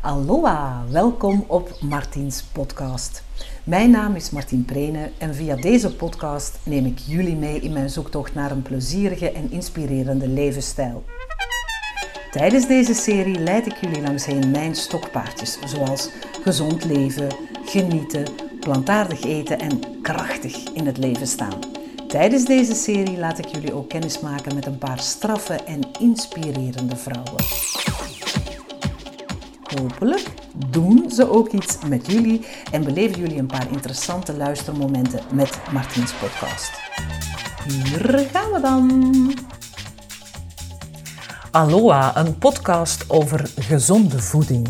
Aloha, welkom op Martiens podcast. Mijn naam is Martien Prene en via deze podcast neem ik jullie mee in mijn zoektocht naar een plezierige en inspirerende levensstijl. Tijdens deze serie leid ik jullie langsheen mijn stokpaardjes, zoals gezond leven, genieten, plantaardig eten en krachtig in het leven staan. Tijdens deze serie laat ik jullie ook kennis maken met een paar straffe en inspirerende vrouwen. Hopelijk doen ze ook iets met jullie en beleven jullie een paar interessante luistermomenten met Martiens podcast. Hier gaan we dan. Aloha, een podcast over gezonde voeding.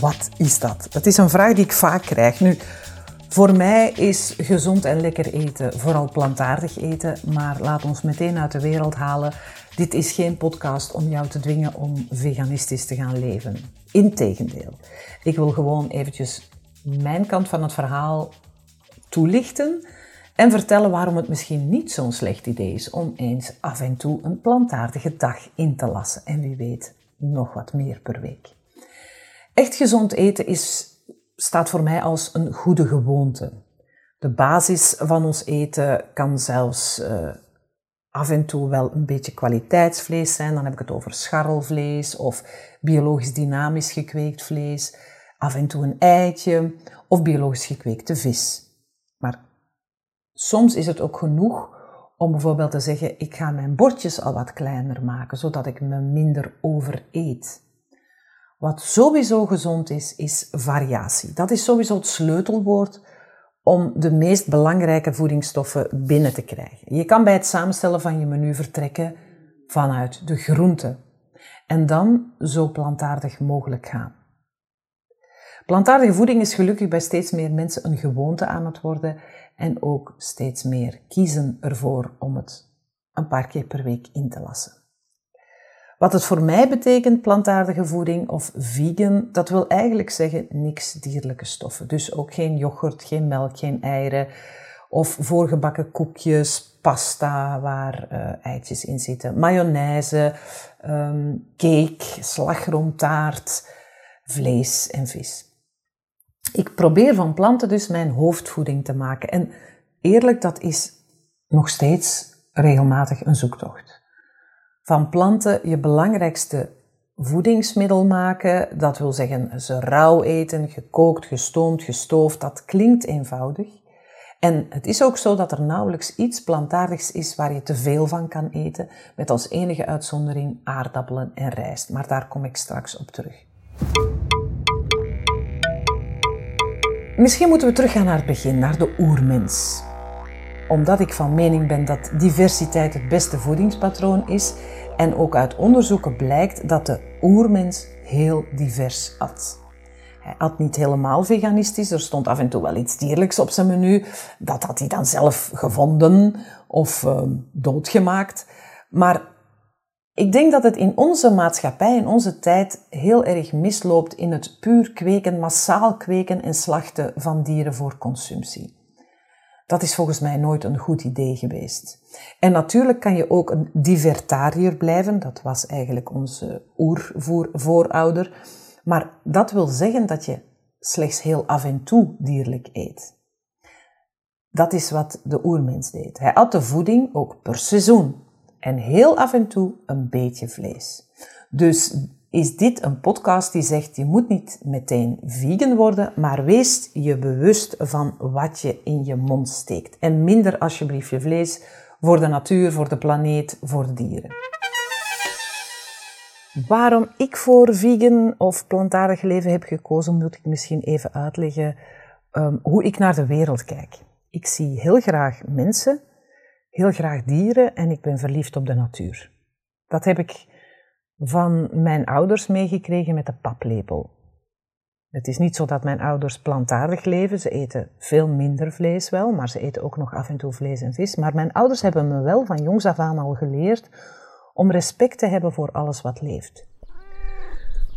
Wat is dat? Dat is een vraag die ik vaak krijg. Nu, voor mij is gezond en lekker eten vooral plantaardig eten, maar laat ons meteen uit de wereld halen. Dit is geen podcast om jou te dwingen om veganistisch te gaan leven. Integendeel, ik wil gewoon eventjes mijn kant van het verhaal toelichten en vertellen waarom het misschien niet zo'n slecht idee is om eens af en toe een plantaardige dag in te lassen. En wie weet, nog wat meer per week. Echt gezond eten is, staat voor mij als een goede gewoonte. De basis van ons eten kan zelfs uh, af en toe wel een beetje kwaliteitsvlees zijn. Dan heb ik het over scharrelvlees of biologisch dynamisch gekweekt vlees. Af en toe een eitje of biologisch gekweekte vis. Maar soms is het ook genoeg om bijvoorbeeld te zeggen: ik ga mijn bordjes al wat kleiner maken, zodat ik me minder overeet. Wat sowieso gezond is, is variatie. Dat is sowieso het sleutelwoord om de meest belangrijke voedingsstoffen binnen te krijgen. Je kan bij het samenstellen van je menu vertrekken vanuit de groenten en dan zo plantaardig mogelijk gaan. Plantaardige voeding is gelukkig bij steeds meer mensen een gewoonte aan het worden en ook steeds meer kiezen ervoor om het een paar keer per week in te lassen. Wat het voor mij betekent, plantaardige voeding of vegan, dat wil eigenlijk zeggen niks dierlijke stoffen. Dus ook geen yoghurt, geen melk, geen eieren of voorgebakken koekjes, pasta waar uh, eitjes in zitten, mayonaise, um, cake, slagroomtaart, vlees en vis. Ik probeer van planten dus mijn hoofdvoeding te maken. En eerlijk, dat is nog steeds regelmatig een zoektocht van planten je belangrijkste voedingsmiddel maken. Dat wil zeggen ze rauw eten, gekookt, gestoomd, gestoofd. Dat klinkt eenvoudig. En het is ook zo dat er nauwelijks iets plantaardigs is waar je te veel van kan eten, met als enige uitzondering aardappelen en rijst. Maar daar kom ik straks op terug. Misschien moeten we teruggaan naar het begin, naar de oermens omdat ik van mening ben dat diversiteit het beste voedingspatroon is en ook uit onderzoeken blijkt dat de oermens heel divers at. Hij at niet helemaal veganistisch, er stond af en toe wel iets dierlijks op zijn menu. Dat had hij dan zelf gevonden of uh, doodgemaakt. Maar ik denk dat het in onze maatschappij, in onze tijd, heel erg misloopt in het puur kweken, massaal kweken en slachten van dieren voor consumptie. Dat is volgens mij nooit een goed idee geweest. En natuurlijk kan je ook een divertariër blijven. Dat was eigenlijk onze oervoorouder. Maar dat wil zeggen dat je slechts heel af en toe dierlijk eet. Dat is wat de oermens deed. Hij at de voeding ook per seizoen. En heel af en toe een beetje vlees. Dus is dit een podcast die zegt je moet niet meteen vegan worden, maar wees je bewust van wat je in je mond steekt. En minder alsjeblieft je vlees voor de natuur, voor de planeet, voor de dieren. Waarom ik voor vegan of plantaardig leven heb gekozen, moet ik misschien even uitleggen um, hoe ik naar de wereld kijk. Ik zie heel graag mensen, heel graag dieren en ik ben verliefd op de natuur. Dat heb ik van mijn ouders meegekregen met de paplepel. Het is niet zo dat mijn ouders plantaardig leven. Ze eten veel minder vlees wel, maar ze eten ook nog af en toe vlees en vis. Maar mijn ouders hebben me wel van jongs af aan al geleerd om respect te hebben voor alles wat leeft.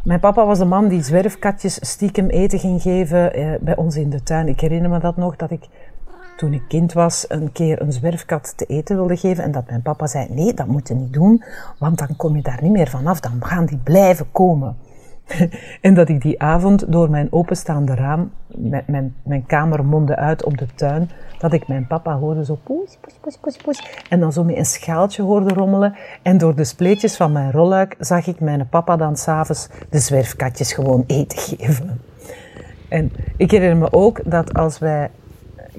Mijn papa was de man die zwerfkatjes stiekem eten ging geven eh, bij ons in de tuin. Ik herinner me dat nog, dat ik toen ik kind was een keer een zwerfkat te eten wilde geven en dat mijn papa zei, nee, dat moet je niet doen, want dan kom je daar niet meer vanaf, dan gaan die blijven komen. en dat ik die avond door mijn openstaande raam, met mijn, mijn kamer mondde uit op de tuin, dat ik mijn papa hoorde zo poes, poes, poes, poes, poes. En dan zo met een schaaltje hoorde rommelen. En door de spleetjes van mijn rolluik zag ik mijn papa dan s'avonds de zwerfkatjes gewoon eten geven. En ik herinner me ook dat als wij,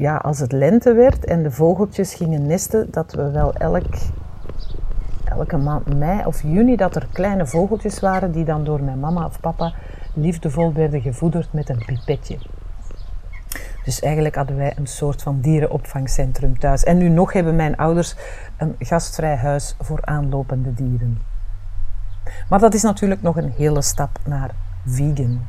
ja, als het lente werd en de vogeltjes gingen nesten, dat we wel elk elke maand mei of juni dat er kleine vogeltjes waren die dan door mijn mama of papa liefdevol werden gevoederd met een pipetje. Dus eigenlijk hadden wij een soort van dierenopvangcentrum thuis. En nu nog hebben mijn ouders een gastvrij huis voor aanlopende dieren. Maar dat is natuurlijk nog een hele stap naar vegan.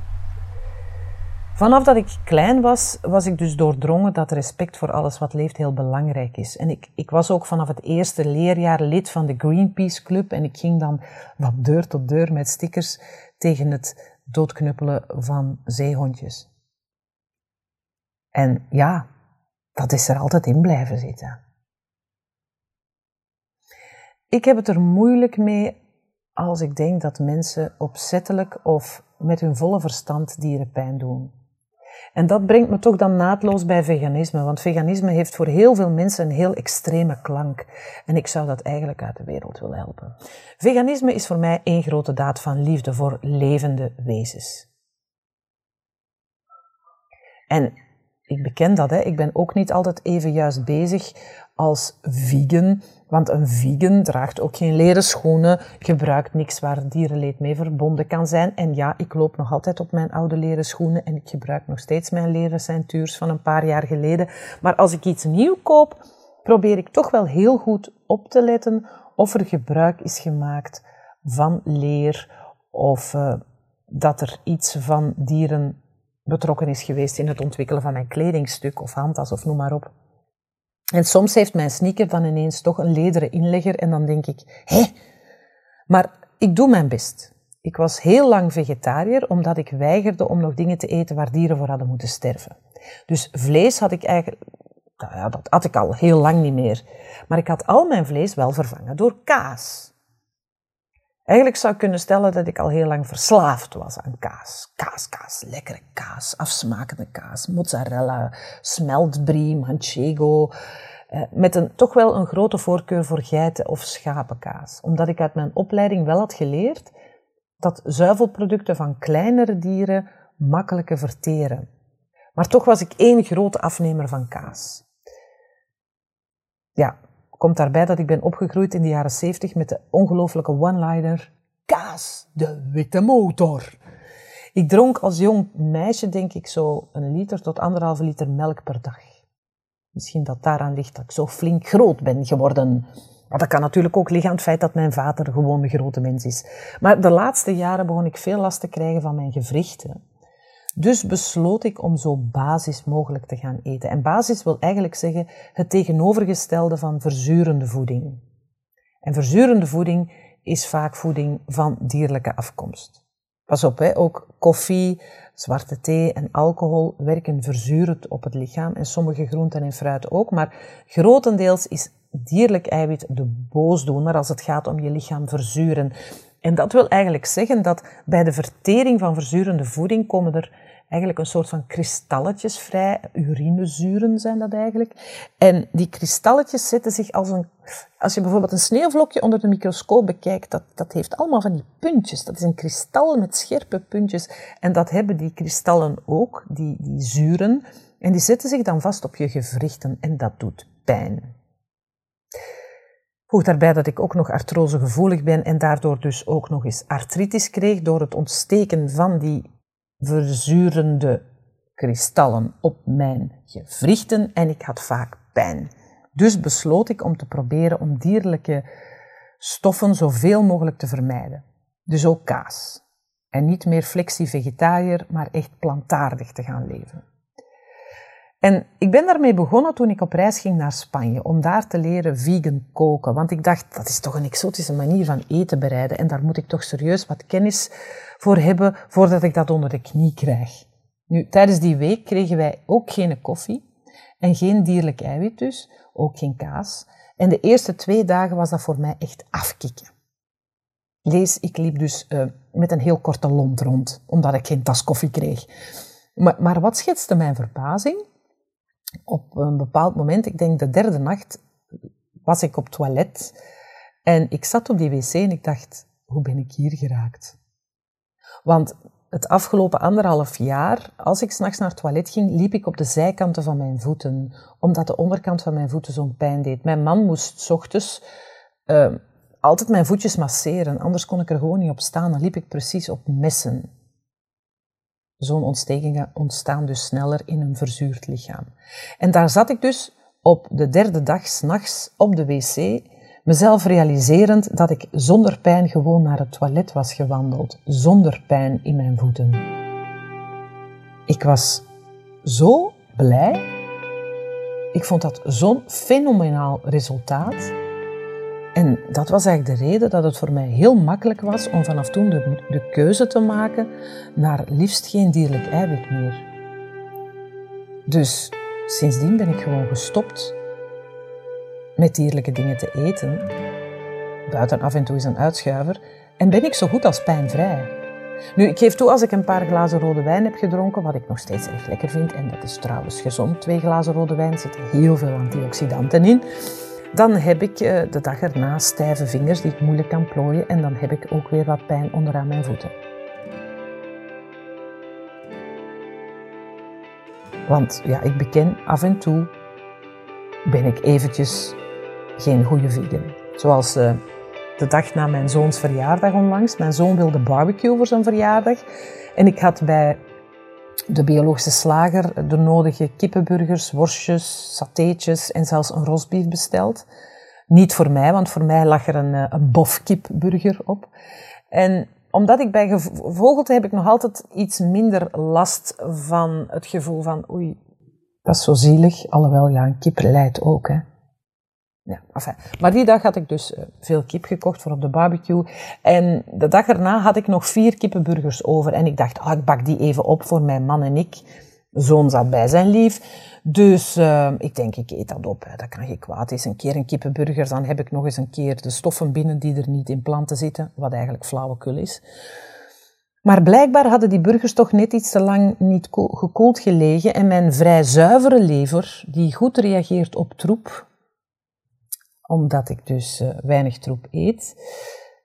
Vanaf dat ik klein was, was ik dus doordrongen dat respect voor alles wat leeft heel belangrijk is. En ik, ik was ook vanaf het eerste leerjaar lid van de Greenpeace Club en ik ging dan van deur tot deur met stickers tegen het doodknuppelen van zeehondjes. En ja, dat is er altijd in blijven zitten. Ik heb het er moeilijk mee als ik denk dat mensen opzettelijk of met hun volle verstand dieren pijn doen. En dat brengt me toch dan naadloos bij veganisme, want veganisme heeft voor heel veel mensen een heel extreme klank. En ik zou dat eigenlijk uit de wereld willen helpen. Veganisme is voor mij één grote daad van liefde voor levende wezens. En ik beken dat, hè. ik ben ook niet altijd even juist bezig als vegan. Want een vegan draagt ook geen leren schoenen, gebruikt niks waar dierenleed mee verbonden kan zijn. En ja, ik loop nog altijd op mijn oude leren schoenen en ik gebruik nog steeds mijn leren ceintuurs van een paar jaar geleden. Maar als ik iets nieuw koop, probeer ik toch wel heel goed op te letten of er gebruik is gemaakt van leer of uh, dat er iets van dieren betrokken is geweest in het ontwikkelen van mijn kledingstuk of handtas of noem maar op. En soms heeft mijn sneaker dan ineens toch een lederen inlegger en dan denk ik, hé, maar ik doe mijn best. Ik was heel lang vegetariër omdat ik weigerde om nog dingen te eten waar dieren voor hadden moeten sterven. Dus vlees had ik eigenlijk, nou ja, dat had ik al heel lang niet meer. Maar ik had al mijn vlees wel vervangen door kaas. Eigenlijk zou ik kunnen stellen dat ik al heel lang verslaafd was aan kaas. Kaas, kaas, lekkere kaas, afsmakende kaas, mozzarella, smeltbrie, manchego. Eh, met een, toch wel een grote voorkeur voor geiten- of schapenkaas. Omdat ik uit mijn opleiding wel had geleerd dat zuivelproducten van kleinere dieren makkelijker verteren. Maar toch was ik één grote afnemer van kaas. Ja, Komt daarbij dat ik ben opgegroeid in de jaren 70 met de ongelooflijke one-liner kaas, de witte motor. Ik dronk als jong meisje, denk ik, zo een liter tot anderhalve liter melk per dag. Misschien dat daaraan ligt dat ik zo flink groot ben geworden. Maar dat kan natuurlijk ook liggen aan het feit dat mijn vader gewoon een grote mens is. Maar de laatste jaren begon ik veel last te krijgen van mijn gewrichten. Dus besloot ik om zo basis mogelijk te gaan eten. En basis wil eigenlijk zeggen het tegenovergestelde van verzurende voeding. En verzurende voeding is vaak voeding van dierlijke afkomst. Pas op, hè, ook koffie, zwarte thee en alcohol werken verzurend op het lichaam en sommige groenten en fruit ook, maar grotendeels is dierlijk eiwit de boosdoener als het gaat om je lichaam verzuren. En dat wil eigenlijk zeggen dat bij de vertering van verzurende voeding komen er eigenlijk een soort van kristalletjes vrij. Urinezuren zijn dat eigenlijk. En die kristalletjes zetten zich als een... Als je bijvoorbeeld een sneeuwvlokje onder de microscoop bekijkt, dat, dat heeft allemaal van die puntjes. Dat is een kristal met scherpe puntjes. En dat hebben die kristallen ook, die, die zuren. En die zetten zich dan vast op je gewrichten en dat doet pijn. Voeg daarbij dat ik ook nog artrosegevoelig ben en daardoor dus ook nog eens artritis kreeg door het ontsteken van die verzurende kristallen op mijn gewrichten en ik had vaak pijn. Dus besloot ik om te proberen om dierlijke stoffen zoveel mogelijk te vermijden. Dus ook kaas. En niet meer flexie-vegetariër, maar echt plantaardig te gaan leven. En ik ben daarmee begonnen toen ik op reis ging naar Spanje, om daar te leren vegan koken. Want ik dacht, dat is toch een exotische manier van eten bereiden en daar moet ik toch serieus wat kennis voor hebben voordat ik dat onder de knie krijg. Nu, tijdens die week kregen wij ook geen koffie en geen dierlijk eiwit dus, ook geen kaas. En de eerste twee dagen was dat voor mij echt afkicken. Lees, ik liep dus uh, met een heel korte lont rond, omdat ik geen tas koffie kreeg. Maar, maar wat schetste mijn verbazing? Op een bepaald moment, ik denk de derde nacht, was ik op toilet en ik zat op die wc en ik dacht, hoe ben ik hier geraakt? Want het afgelopen anderhalf jaar, als ik s'nachts naar het toilet ging, liep ik op de zijkanten van mijn voeten, omdat de onderkant van mijn voeten zo'n pijn deed. Mijn man moest s ochtends uh, altijd mijn voetjes masseren, anders kon ik er gewoon niet op staan. Dan liep ik precies op messen. Zo'n ontstekingen ontstaan dus sneller in een verzuurd lichaam. En daar zat ik dus op de derde dag s'nachts op de wc mezelf realiserend dat ik zonder pijn gewoon naar het toilet was gewandeld, zonder pijn in mijn voeten. Ik was zo blij. Ik vond dat zo'n fenomenaal resultaat. En dat was eigenlijk de reden dat het voor mij heel makkelijk was om vanaf toen de, keuze te maken naar liefst geen dierlijk eiwit meer. Dus sindsdien ben ik gewoon gestopt met dierlijke dingen te eten, buiten af en toe is een uitschuiver, en ben ik zo goed als pijnvrij. Nu, ik geef toe als ik een paar glazen rode wijn heb gedronken, wat ik nog steeds erg lekker vind, en dat is trouwens gezond, twee glazen rode wijn, zitten heel veel antioxidanten in, dan heb ik eh, de dag erna stijve vingers die ik moeilijk kan plooien en dan heb ik ook weer wat pijn onderaan mijn voeten. Want ja, ik beken af en toe ben ik eventjes geen goede vegan. Zoals uh, de dag na mijn zoons verjaardag onlangs. Mijn zoon wilde barbecue voor zijn verjaardag. En ik had bij de biologische slager de nodige kippenburgers, worstjes, satéetjes en zelfs een rosbief besteld. Niet voor mij, want voor mij lag er een, eh, een bofkipburger op. En omdat ik bij gevogelte heb ik nog altijd iets minder last van het gevoel van oei, dat is zo zielig. Alhoewel, ja, een kip lijdt ook, hè. Ja, enfin. Maar die dag had ik dus eh, veel kip gekocht voor op de barbecue. En de dag erna had ik nog vier kippenburgers over. En ik dacht, ah, ik bak die even op voor mijn man en ik. Zoon zat bij zijn lief. Dus uh, ik denk, ik eet dat op. Dat kan geen kwaad. Is een keer een kippenburger, dan heb ik nog eens een keer de stoffen binnen die er niet in planten zitten. Wat eigenlijk flauwekul is. Maar blijkbaar hadden die burgers toch net iets te lang niet gekoeld gelegen. En mijn vrij zuivere lever, die goed reageert op troep, omdat ik dus uh, weinig troep eet,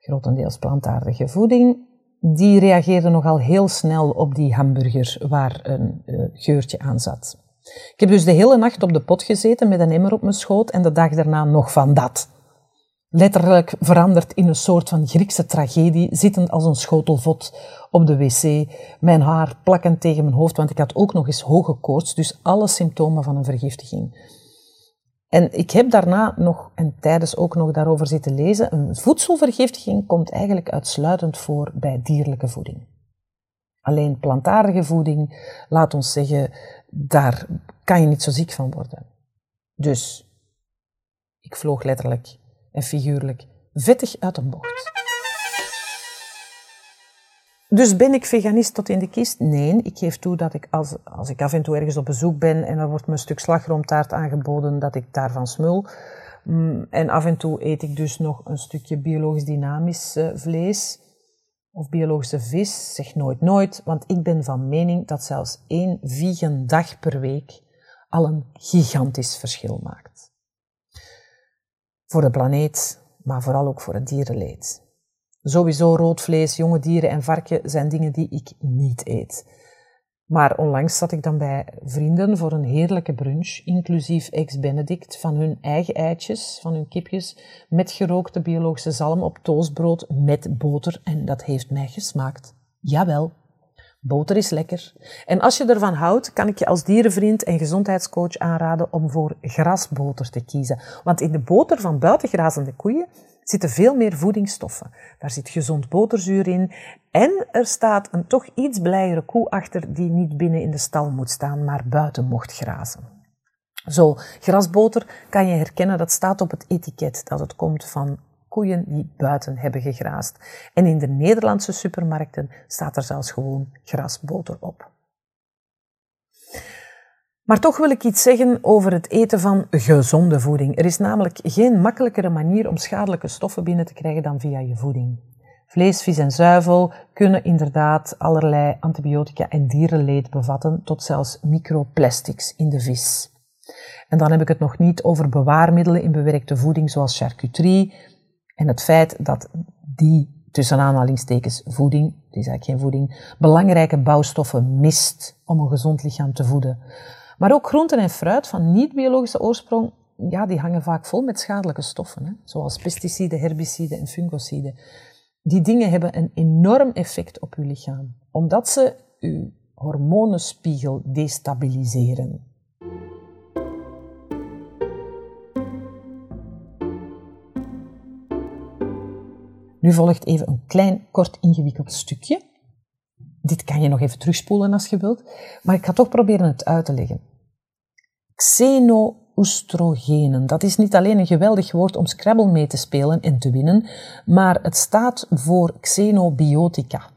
grotendeels plantaardige voeding, die reageerde nogal heel snel op die hamburger waar een uh, geurtje aan zat. Ik heb dus de hele nacht op de pot gezeten met een emmer op mijn schoot en de dag daarna nog van dat. Letterlijk veranderd in een soort van Griekse tragedie, zittend als een schotelvot op de wc, mijn haar plakkend tegen mijn hoofd, want ik had ook nog eens hoge koorts, dus alle symptomen van een vergiftiging. En ik heb daarna nog, en tijdens ook nog daarover zitten lezen, een voedselvergiftiging komt eigenlijk uitsluitend voor bij dierlijke voeding. Alleen plantaardige voeding, laat ons zeggen, daar kan je niet zo ziek van worden. Dus ik vloog letterlijk en figuurlijk vettig uit een bocht. Dus ben ik veganist tot in de kist? Nee, ik geef toe dat ik als, als ik af en toe ergens op bezoek ben en er wordt me een stuk slagroomtaart aangeboden, dat ik daarvan smul. Mm, en af en toe eet ik dus nog een stukje biologisch dynamisch eh, vlees of biologische vis. Zeg nooit nooit, want ik ben van mening dat zelfs één vegan dag per week al een gigantisch verschil maakt. Voor de planeet, maar vooral ook voor het dierenleed. Sowieso rood vlees, jonge dieren en varken zijn dingen die ik niet eet. Maar onlangs zat ik dan bij vrienden voor een heerlijke brunch, inclusief ex-Benedict, van hun eigen eitjes, van hun kipjes, met gerookte biologische zalm op toastbrood met boter. En dat heeft mij gesmaakt. Jawel, boter is lekker. En als je ervan houdt, kan ik je als dierenvriend en gezondheidscoach aanraden om voor grasboter te kiezen. Want in de boter van buitengrazende koeien zitten veel meer voedingsstoffen. Daar zit gezond boterzuur in. En er staat een toch iets blijere koe achter die niet binnen in de stal moet staan, maar buiten mocht grazen. Zo, grasboter kan je herkennen, dat staat op het etiket dat het komt van koeien die buiten hebben gegraasd. En in de Nederlandse supermarkten staat er zelfs gewoon grasboter op. Maar toch wil ik iets zeggen over het eten van gezonde voeding. Er is namelijk geen makkelijkere manier om schadelijke stoffen binnen te krijgen dan via je voeding. Vlees, vis en zuivel kunnen inderdaad allerlei antibiotica en dierenleed bevatten, tot zelfs microplastics in de vis. En dan heb ik het nog niet over bewaarmiddelen in bewerkte voeding zoals charcuterie en het feit dat die tussen aanhalingstekens voeding, het is eigenlijk geen voeding, belangrijke bouwstoffen mist om een gezond lichaam te voeden. Maar ook groenten en fruit van niet-biologische oorsprong, ja, die hangen vaak vol met schadelijke stoffen, hè, zoals pesticiden, herbiciden en fungiciden. Die dingen hebben een enorm effect op uw lichaam, omdat ze uw hormonenspiegel destabiliseren. Nu volgt even een klein, kort, ingewikkeld stukje. Dit kan je nog even terugspoelen als je wilt, maar ik ga toch proberen het uit te leggen. Xenoostrogenen, dat is niet alleen een geweldig woord om Scrabble mee te spelen en te winnen, maar het staat voor xenobiotica.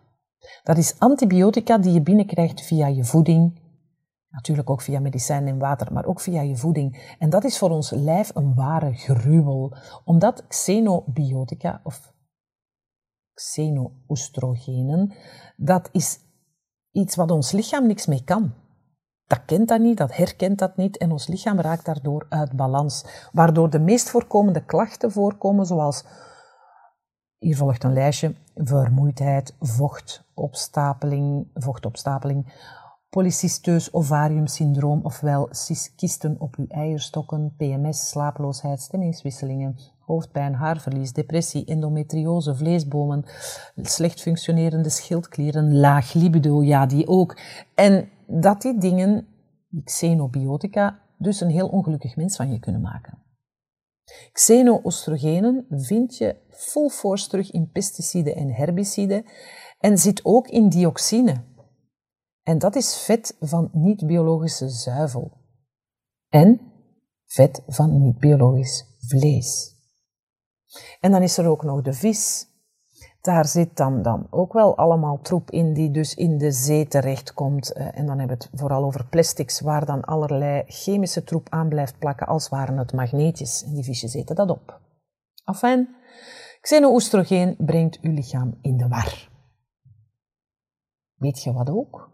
Dat is antibiotica die je binnenkrijgt via je voeding, natuurlijk ook via medicijnen en water, maar ook via je voeding. En dat is voor ons lijf een ware gruwel, omdat xenobiotica, of xenoostrogenen, dat is iets wat ons lichaam niks mee kan. Dat kent dat niet, dat herkent dat niet en ons lichaam raakt daardoor uit balans, waardoor de meest voorkomende klachten voorkomen, zoals, hier volgt een lijstje, vermoeidheid, vochtopstapeling, vochtopstapeling polycysteus ovariumsyndroom, ofwel kisten op uw eierstokken, PMS, slaaploosheid, stemmingswisselingen, hoofdpijn, haarverlies, depressie, endometriose, vleesbomen, slecht functionerende schildklieren, laag libido, ja, die ook. En dat die dingen, die xenobiotica, dus een heel ongelukkig mens van je kunnen maken. Xenoostrogenen vind je full force terug in pesticiden en herbiciden en zit ook in dioxine. En dat is vet van niet-biologische zuivel. En vet van niet-biologisch vlees. En dan is er ook nog de vis. Daar zit dan, dan ook wel allemaal troep in die dus in de zee terechtkomt. Eh, en dan hebben we het vooral over plastics waar dan allerlei chemische troep aan blijft plakken als waren het magneetjes. En die visjes eten dat op. Enfin, xenoostrogeen brengt uw lichaam in de war. Weet je wat ook?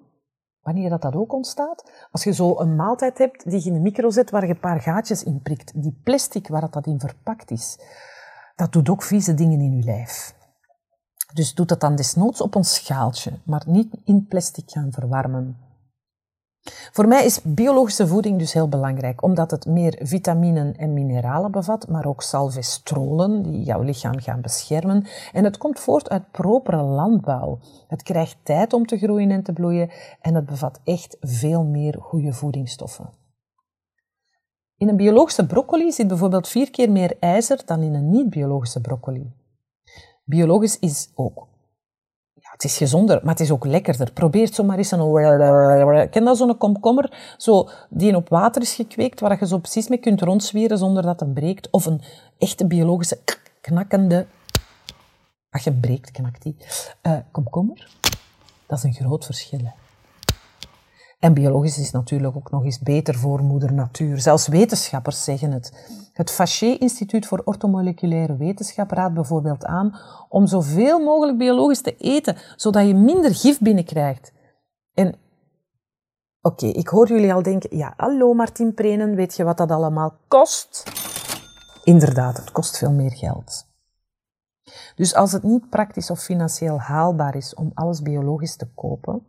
Wanneer dat, dat ook ontstaat? Als je zo een maaltijd hebt die je in de micro zet waar je een paar gaatjes in prikt, die plastic waar dat in verpakt is, dat doet ook vieze dingen in je lijf. Dus doe dat dan desnoods op een schaaltje, maar niet in plastic gaan verwarmen. Voor mij is biologische voeding dus heel belangrijk, omdat het meer vitaminen en mineralen bevat, maar ook salvestrolen die jouw lichaam gaan beschermen. En het komt voort uit propere landbouw. Het krijgt tijd om te groeien en te bloeien en het bevat echt veel meer goede voedingsstoffen. In een biologische broccoli zit bijvoorbeeld vier keer meer ijzer dan in een niet-biologische broccoli. Biologisch is ook ja, het is gezonder, maar het is ook lekkerder. Probeer zo maar eens een... Ken dat zo'n komkommer? Zo, die op water is gekweekt, waar je zo precies mee kunt rondzwieren zonder dat het breekt. Of een echte biologische knakkende... Als je breekt, knakt die. Uh, komkommer. Dat is een groot verschil. En biologisch is natuurlijk ook nog eens beter voor moeder natuur. Zelfs wetenschappers zeggen het. Het Faché-instituut voor ortomoleculaire wetenschap raadt bijvoorbeeld aan om zoveel mogelijk biologisch te eten, zodat je minder gif binnenkrijgt. En oké, ik hoor jullie al denken, ja, hallo Martin Prenen, weet je wat dat allemaal kost? Inderdaad, het kost veel meer geld. Dus als het niet praktisch of financieel haalbaar is om alles biologisch te kopen,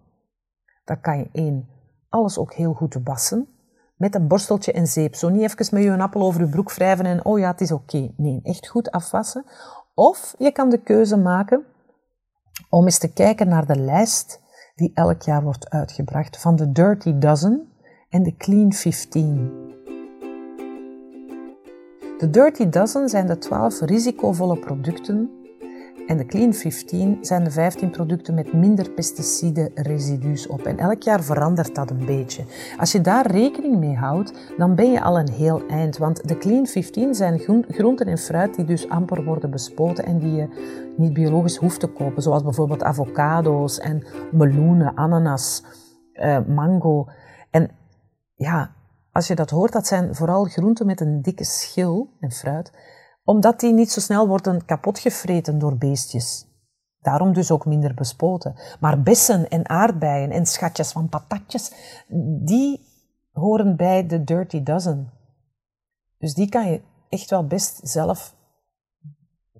dan kan je één alles ook heel goed wassen. Met een borsteltje en zeep. Zo niet even met je een appel over je broek wrijven en oh ja, het is oké. Nee, echt goed afwassen. Of je kan de keuze maken om eens te kijken naar de lijst die elk jaar wordt uitgebracht van de Dirty Dozen en de Clean 15. De Dirty Dozen zijn de 12 risicovolle producten en de Clean 15 zijn de 15 producten met minder residu's op. En elk jaar verandert dat een beetje. Als je daar rekening mee houdt, dan ben je al een heel eind. Want de Clean 15 zijn groenten en fruit die dus amper worden bespoten en die je niet biologisch hoeft te kopen. Zoals bijvoorbeeld avocado's en meloenen, ananas, uh, mango. En ja, als je dat hoort, dat zijn vooral groenten met een dikke schil en fruit omdat die niet zo snel worden kapotgevreten door beestjes. Daarom dus ook minder bespoten. Maar bessen en aardbeien en schatjes van patatjes, die horen bij de Dirty Dozen. Dus die kan je echt wel best zelf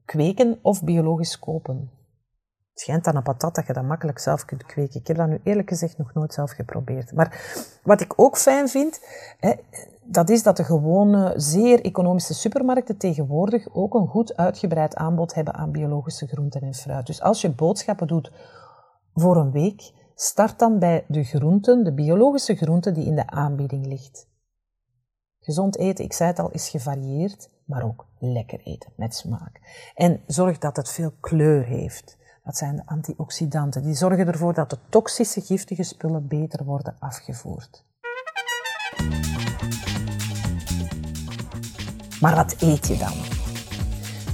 kweken of biologisch kopen. Het schijnt aan een patat dat je dat makkelijk zelf kunt kweken. Ik heb dat nu eerlijk gezegd nog nooit zelf geprobeerd. Maar wat ik ook fijn vind, hè, dat is dat de gewone, zeer economische supermarkten tegenwoordig ook een goed uitgebreid aanbod hebben aan biologische groenten en fruit. Dus als je boodschappen doet voor een week, start dan bij de groenten, de biologische groenten die in de aanbieding ligt. Gezond eten, ik zei het al, is gevarieerd, maar ook lekker eten met smaak. En zorg dat het veel kleur heeft. Dat zijn de antioxidanten. Die zorgen ervoor dat de toxische giftige spullen beter worden afgevoerd. Maar wat eet je dan?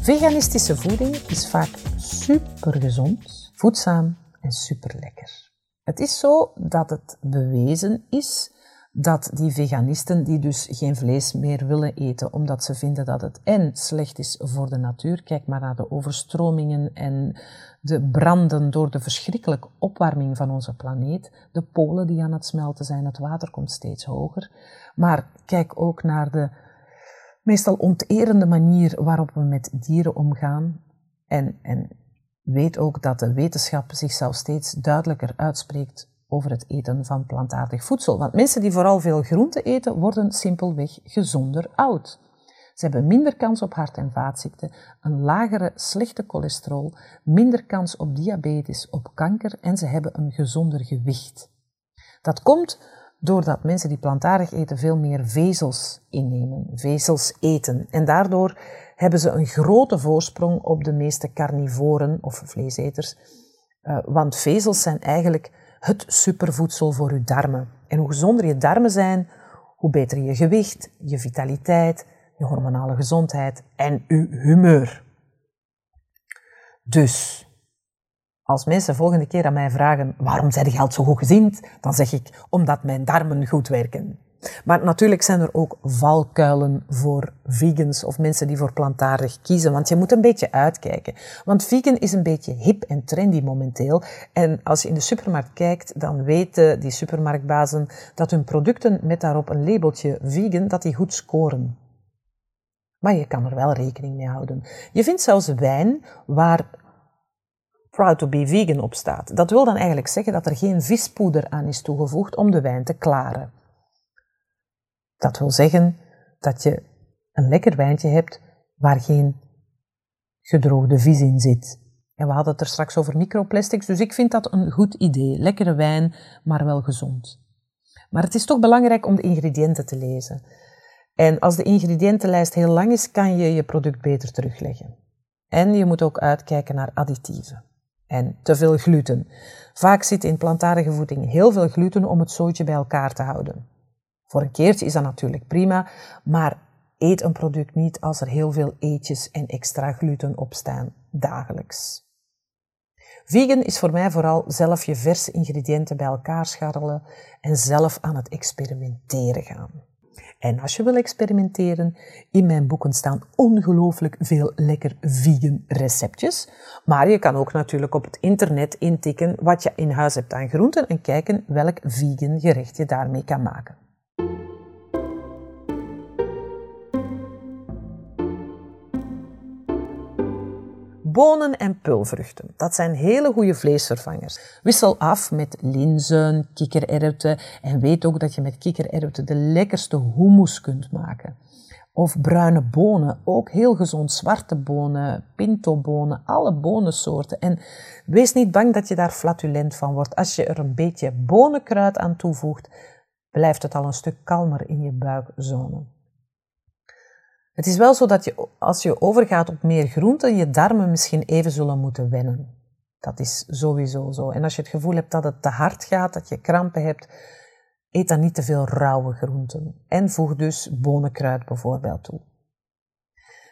Veganistische voeding is vaak super gezond, voedzaam en super lekker. Het is zo dat het bewezen is dat die veganisten die dus geen vlees meer willen eten omdat ze vinden dat het en slecht is voor de natuur, kijk maar naar de overstromingen en de branden door de verschrikkelijke opwarming van onze planeet, de polen die aan het smelten zijn, het water komt steeds hoger, maar kijk ook naar de meestal onterende manier waarop we met dieren omgaan. En, en weet ook dat de wetenschap zichzelf steeds duidelijker uitspreekt over het eten van plantaardig voedsel. Want mensen die vooral veel groente eten, worden simpelweg gezonder oud. Ze hebben minder kans op hart- en vaatziekten, een lagere slechte cholesterol, minder kans op diabetes, op kanker en ze hebben een gezonder gewicht. Dat komt doordat mensen die plantaardig eten veel meer vezels innemen, vezels eten. En daardoor hebben ze een grote voorsprong op de meeste carnivoren of vleeseters. Uh, want vezels zijn eigenlijk het supervoedsel voor je darmen. En hoe gezonder je darmen zijn, hoe beter je gewicht, je vitaliteit, je hormonale gezondheid en je humeur. Dus, als mensen volgende keer aan mij vragen waarom zijn je altijd zo goed gezind, dan zeg ik omdat mijn darmen goed werken. Maar natuurlijk zijn er ook valkuilen voor vegans of mensen die voor plantaardig kiezen, want je moet een beetje uitkijken. Want vegan is een beetje hip en trendy momenteel. En als je in de supermarkt kijkt, dan weten die supermarktbazen dat hun producten met daarop een labeltje vegan, dat die goed scoren. Maar je kan er wel rekening mee houden. Je vindt zelfs wijn waar proud to be vegan op staat. Dat wil dan eigenlijk zeggen dat er geen vispoeder aan is toegevoegd om de wijn te klaren. Dat wil zeggen dat je een lekker wijntje hebt waar geen gedroogde vis in zit. En we hadden het er straks over microplastics, dus ik vind dat een goed idee. Lekkere wijn, maar wel gezond. Maar het is toch belangrijk om de ingrediënten te lezen. En als de ingrediëntenlijst heel lang is, kan je je product beter terugleggen. En je moet ook uitkijken naar additieven. En te veel gluten. Vaak zit in plantaardige voeding heel veel gluten om het zootje bij elkaar te houden. Voor een keertje is dat natuurlijk prima, maar eet een product niet als er heel veel eetjes en extra gluten op staan dagelijks. Vegan is voor mij vooral zelf je verse ingrediënten bij elkaar scharrelen en zelf aan het experimenteren gaan. En als je wil experimenteren, in mijn boeken staan ongelooflijk veel lekker vegan receptjes. Maar je kan ook natuurlijk op het internet intikken wat je in huis hebt aan groenten en kijken welk vegan gerecht je daarmee kan maken. Bonen en pulvruchten, dat zijn hele goede vleesvervangers. Wissel af met linzen, kikkererwten en weet ook dat je met kikkererwten de lekkerste hummus kunt maken. Of bruine bonen, ook heel gezond. Zwarte bonen, pintobonen, alle bonensoorten. En wees niet bang dat je daar flatulent van wordt. Als je er een beetje bonenkruid aan toevoegt, blijft het al een stuk kalmer in je buikzone. Het is wel zo dat je, als je overgaat op meer groenten, je darmen misschien even zullen moeten wennen. Dat is sowieso zo. En als je het gevoel hebt dat het te hard gaat, dat je krampen hebt, eet dan niet te veel rauwe groenten. En voeg dus bonenkruid bijvoorbeeld toe.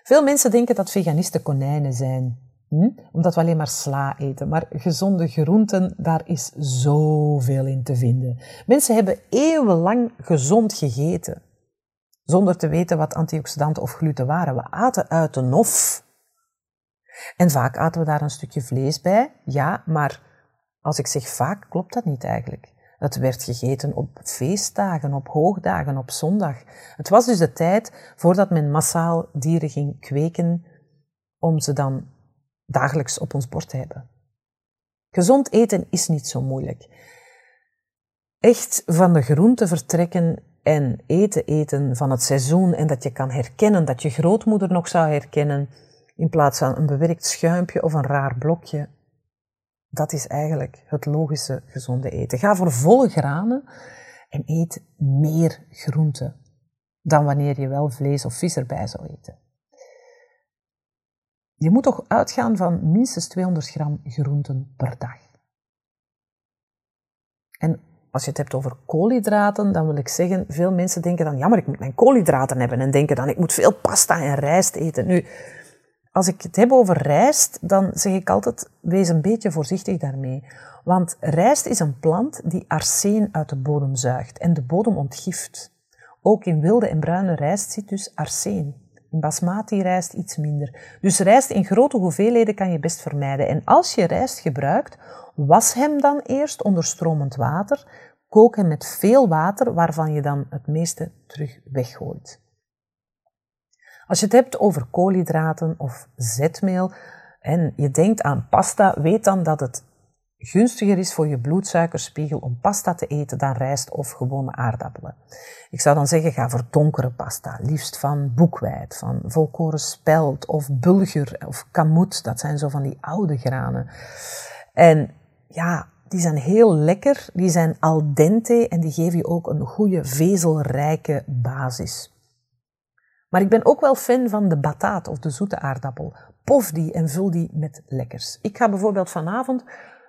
Veel mensen denken dat veganisten konijnen zijn, hm? omdat we alleen maar sla eten. Maar gezonde groenten, daar is zoveel in te vinden. Mensen hebben eeuwenlang gezond gegeten zonder te weten wat antioxidanten of gluten waren. We aten uit de nof. En vaak aten we daar een stukje vlees bij, ja, maar als ik zeg vaak, klopt dat niet eigenlijk. Het werd gegeten op feestdagen, op hoogdagen, op zondag. Het was dus de tijd voordat men massaal dieren ging kweken om ze dan dagelijks op ons bord te hebben. Gezond eten is niet zo moeilijk. Echt van de groente vertrekken en eten eten van het seizoen en dat je kan herkennen, dat je grootmoeder nog zou herkennen, in plaats van een bewerkt schuimpje of een raar blokje. Dat is eigenlijk het logische gezonde eten. Ga voor volle granen en eet meer groente dan wanneer je wel vlees of vis erbij zou eten. Je moet toch uitgaan van minstens 200 gram groenten per dag. En als je het hebt over koolhydraten, dan wil ik zeggen, veel mensen denken dan, ja, maar ik moet mijn koolhydraten hebben en denken dan, ik moet veel pasta en rijst eten. Nu, als ik het heb over rijst, dan zeg ik altijd, wees een beetje voorzichtig daarmee. Want rijst is een plant die arseen uit de bodem zuigt en de bodem ontgift. Ook in wilde en bruine rijst zit dus arseen. In basmati rijst iets minder. Dus rijst in grote hoeveelheden kan je best vermijden. En als je rijst gebruikt, was hem dan eerst onder stromend water. Kook hem met veel water, waarvan je dan het meeste terug weggooit. Als je het hebt over koolhydraten of zetmeel en je denkt aan pasta, weet dan dat het gunstiger is voor je bloedsuikerspiegel om pasta te eten dan rijst of gewone aardappelen. Ik zou dan zeggen, ga voor donkere pasta, liefst van boekweit, van volkoren spelt of bulgur of kamut. Dat zijn zo van die oude granen. En ja, die zijn heel lekker, die zijn al dente en die geven je ook een goede vezelrijke basis. Maar ik ben ook wel fan van de bataat of de zoete aardappel. Pof die en vul die met lekkers. Ik ga bijvoorbeeld vanavond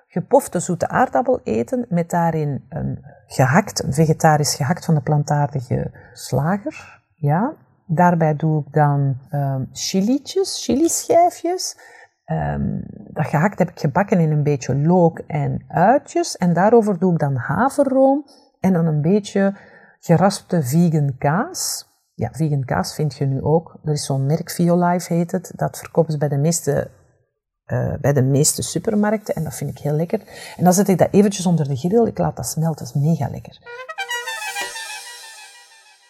gepofte zoete aardappel eten met daarin een gehakt, een vegetarisch gehakt van de plantaardige slager. Ja. Daarbij doe ik dan um, chilietjes, chilischijfjes. Um, dat gehakt heb ik gebakken in een beetje look en uitjes. En daarover doe ik dan haverroom en dan een beetje geraspte vegan kaas. Ja, vegan kaas vind je nu ook. Er is zo'n merk, Violife heet het. Dat verkopen ze bij de meeste, uh, bij de meeste supermarkten. En dat vind ik heel lekker. En dan zet ik dat eventjes onder de grill. Ik laat dat smelten. Dat is mega lekker.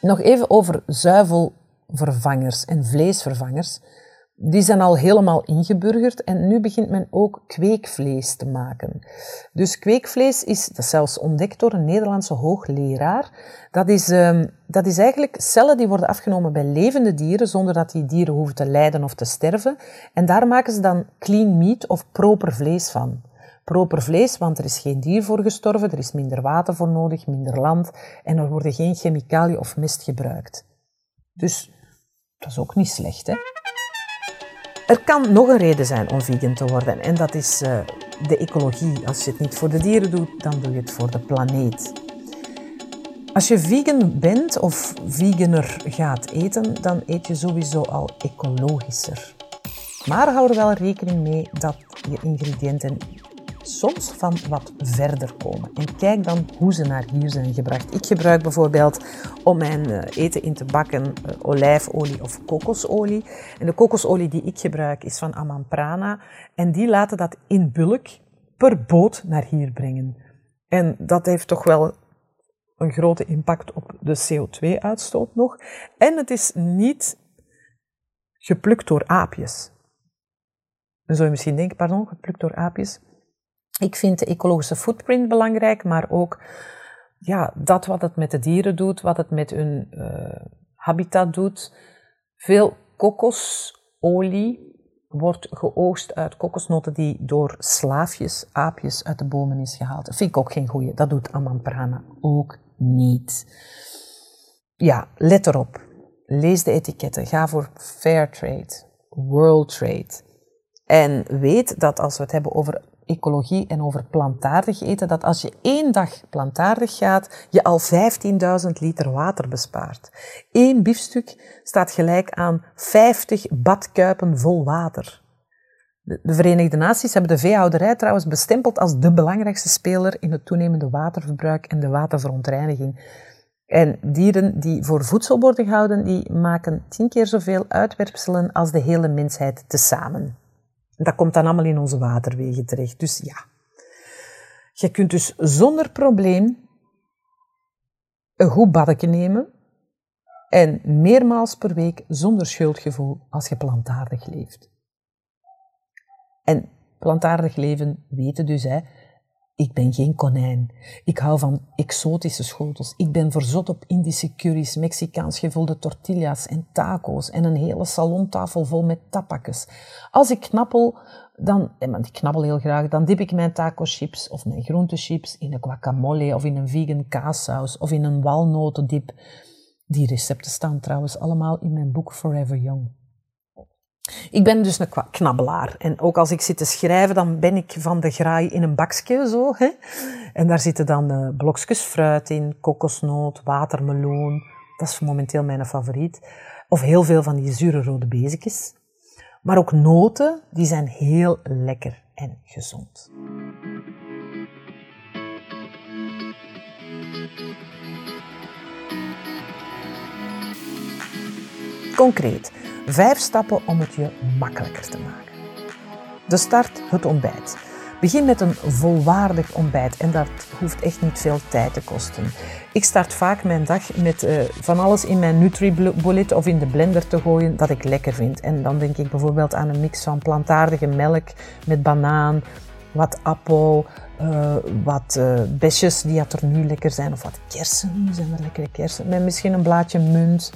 Nog even over zuivelvervangers en vleesvervangers die zijn al helemaal ingeburgerd en nu begint men ook kweekvlees te maken. Dus kweekvlees is, dat is zelfs ontdekt door een Nederlandse hoogleraar, dat is, um, dat is eigenlijk cellen die worden afgenomen bij levende dieren zonder dat die dieren hoeven te lijden of te sterven. En daar maken ze dan clean meat of proper vlees van. Proper vlees, want er is geen dier voor gestorven, er is minder water voor nodig, minder land en er worden geen chemicaliën of mest gebruikt. Dus dat is ook niet slecht, hè? Er kan nog een reden zijn om vegan te worden en dat is uh, de ecologie. Als je het niet voor de dieren doet, dan doe je het voor de planeet. Als je vegan bent of veganer gaat eten, dan eet je sowieso al ecologischer. Maar hou er wel rekening mee dat je ingrediënten soms van wat verder komen. En kijk dan hoe ze naar hier zijn gebracht. Ik gebruik bijvoorbeeld om mijn eh, eten in te bakken uh, olijfolie of kokosolie. En de kokosolie die ik gebruik is van Amanprana. En die laten dat in bulk per boot naar hier brengen. En dat heeft toch wel een grote impact op de CO2-uitstoot nog. En het is niet geplukt door aapjes. Dan zou je misschien denken, pardon, geplukt door aapjes. Ik vind de ecologische footprint belangrijk, maar ook ja, dat wat het met de dieren doet, wat het met hun uh, habitat doet. Veel kokosolie wordt geoogst uit kokosnoten die door slaafjes, aapjes uit de bomen is gehaald. Dat vind ik ook geen goeie. Dat doet Amamprana ook niet. Ja, let erop. Lees de etiketten. Ga voor fair trade, world trade. En weet dat als we het hebben over ecologie en over plantaardig eten, dat als je één dag plantaardig gaat, je al 15.000 liter water bespaart. Eén biefstuk staat gelijk aan 50 badkuipen vol water. De Verenigde Naties hebben de veehouderij trouwens bestempeld als de belangrijkste speler in het toenemende waterverbruik en de waterverontreiniging. En dieren die voor voedsel worden gehouden, die maken tien keer zoveel uitwerpselen als de hele mensheid tezamen. Dat komt dan allemaal in onze waterwegen terecht. Dus ja, je kunt dus zonder probleem een goed badje nemen en meermaals per week zonder schuldgevoel als je plantaardig leeft. En plantaardig leven weten dus, hè, ik ben geen konijn. Ik hou van exotische schotels. Ik ben verzot op Indische curry's, Mexicaans gevulde tortillas en taco's en een hele salontafel vol met tapakjes. Als ik knappel, dan, en ik knabbel heel graag, dan dip ik mijn taco chips of mijn groentechips in een guacamole of in een vegan kaassaus of in een walnotendip. Die recepten staan trouwens allemaal in mijn boek Forever Young. Ik ben dus een knabbelaar. En ook als ik zit te schrijven, dan ben ik van de graai in een bakje zo. Hè? En daar zitten dan uh, blokjes fruit in, kokosnoot, watermeloen. Dat is momenteel mijn favoriet. Of heel veel van die zure rode bezekjes. Maar ook noten, die zijn heel lekker en gezond. Concreet, vijf stappen om het je makkelijker te maken. De start, het ontbijt. Begin met een volwaardig ontbijt en dat hoeft echt niet veel tijd te kosten. Ik start vaak mijn dag met uh, van alles in mijn Nutribullet of in de blender te gooien dat ik lekker vind. En dan denk ik bijvoorbeeld aan een mix van plantaardige melk met banaan, wat appel, uh, wat uh, besjes die er nu lekker zijn, of wat kersen, nu zijn er lekkere kersen, met misschien een blaadje munt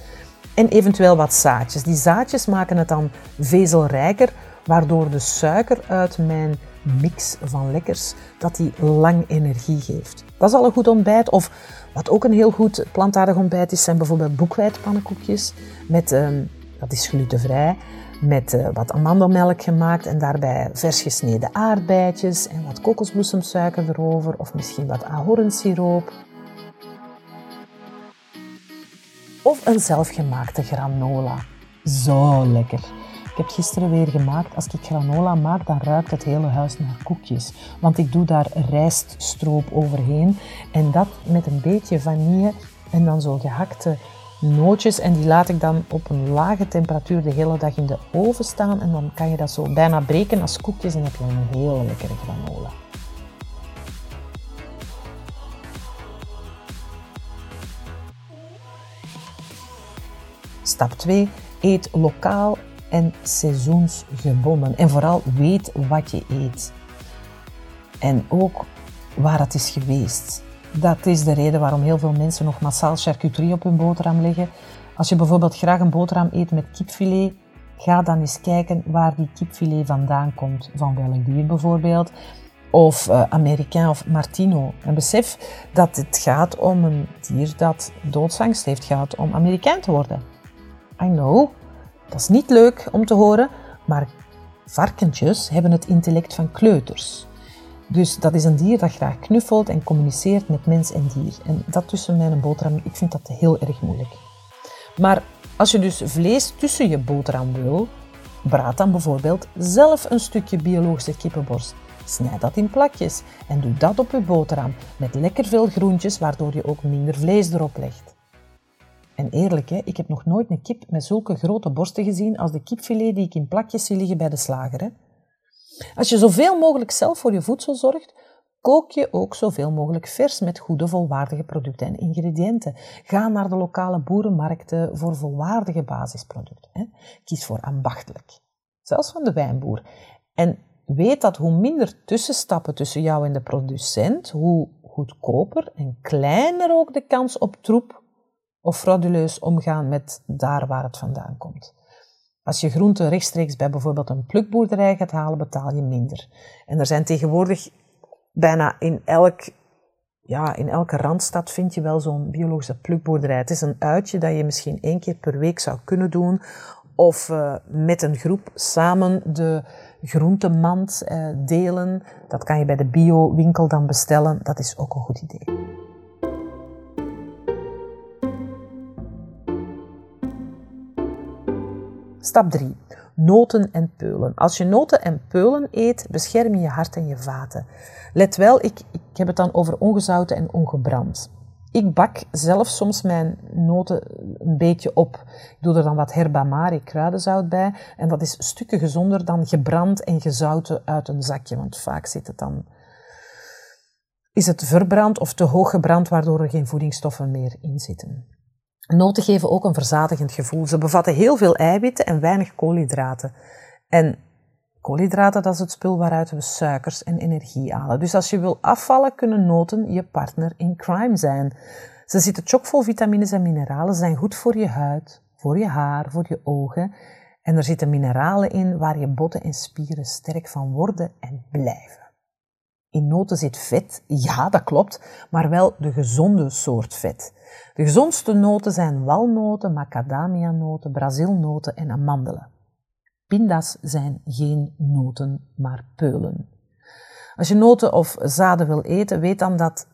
en eventueel wat zaadjes. Die zaadjes maken het dan vezelrijker, waardoor de suiker uit mijn mix van lekkers, dat die lang energie geeft. Dat is al een goed ontbijt. Of wat ook een heel goed plantaardig ontbijt is, zijn bijvoorbeeld boekwijdpannenkoekjes. Met, uh, dat is glutenvrij, met uh, wat amandelmelk gemaakt en daarbij vers gesneden aardbeidjes en wat kokosbloesemsuiker erover. Of misschien wat ahornsiroop. Of een zelfgemaakte granola. Zo lekker. Ik heb gisteren weer gemaakt. Als ik granola maak, dan ruikt het hele huis naar koekjes. Want ik doe daar rijststroop overheen. En dat met een beetje vanille en dan zo gehakte nootjes. En die laat ik dan op een lage temperatuur de hele dag in de oven staan. En dan kan je dat zo bijna breken als koekjes en heb je een hele lekkere granola. Stap 2. Eet lokaal en seizoensgebonden. En vooral weet wat je eet. En ook waar het is geweest. Dat is de reden waarom heel veel mensen nog massaal charcuterie op hun boterham leggen. Als je bijvoorbeeld graag een boterham eet met kipfilet, ga dan eens kijken waar die kipfilet vandaan komt. Van welk dier bijvoorbeeld. Of uh, Amerikaan of Martino. En besef dat het gaat om een dier dat doodsangst heeft gehad om Amerikaan te worden. I know, dat is niet leuk om te horen, maar varkentjes hebben het intellect van kleuters. Dus dat is een dier dat graag knuffelt en communiceert met mens en dier. En dat tussen mijn boterham, ik vind dat heel erg moeilijk. Maar als je dus vlees tussen je boterham wil, braad dan bijvoorbeeld zelf een stukje biologische kippenborst. Snijd dat in plakjes en doe dat op je boterham met lekker veel groentjes, waardoor je ook minder vlees erop legt. En eerlijk, hè, ik heb nog nooit een kip met zulke grote borsten gezien als de kipfilet die ik in plakjes zie liggen bij de slager. Hè. Als je zoveel mogelijk zelf voor je voedsel zorgt, kook je ook zoveel mogelijk vers met goede, volwaardige producten en ingrediënten. Ga naar de lokale boerenmarkten voor volwaardige basisproducten. Hè. Kies voor ambachtelijk, zelfs van de wijnboer. En weet dat hoe minder tussenstappen tussen jou en de producent, hoe goedkoper en kleiner ook de kans op troep of frauduleus omgaan met daar waar het vandaan komt. Als je groenten rechtstreeks bij bijvoorbeeld een plukboerderij gaat halen, betaal je minder. En er zijn tegenwoordig bijna in elk ja, in elke randstad vind je wel zo'n biologische plukboerderij. Het is een uitje dat je misschien één keer per week zou kunnen doen. Of uh, met een groep samen de groentemand uh, delen. Dat kan je bij de bio-winkel dan bestellen. Dat is ook een goed idee. Stap 3. Noten en peulen. Als je noten en peulen eet, bescherm je je hart en je vaten. Let wel, ik, ik heb het dan over ongezouten en ongebrand. Ik bak zelf soms mijn noten een beetje op. Ik doe er dan wat herbamari kruidenzout bij. En dat is stukken gezonder dan gebrand en gezouten uit een zakje. Want vaak zit het dan... Is het verbrand of te hoog gebrand, waardoor er geen voedingsstoffen meer in zitten. Noten geven ook een verzadigend gevoel. Ze bevatten heel veel eiwitten en weinig koolhydraten. En koolhydraten, dat is het spul waaruit we suikers en energie halen. Dus als je wil afvallen, kunnen noten je partner in crime zijn. Ze zitten chockvol vitamines en mineralen, zijn goed voor je huid, voor je haar, voor je ogen. En er zitten mineralen in waar je botten en spieren sterk van worden en blijven. In noten zit vet, ja dat klopt, maar wel de gezonde soort vet. De gezondste noten zijn walnoten, macadamia-noten, brazilnoten en amandelen. Pinda's zijn geen noten, maar peulen. Als je noten of zaden wil eten, weet dan dat,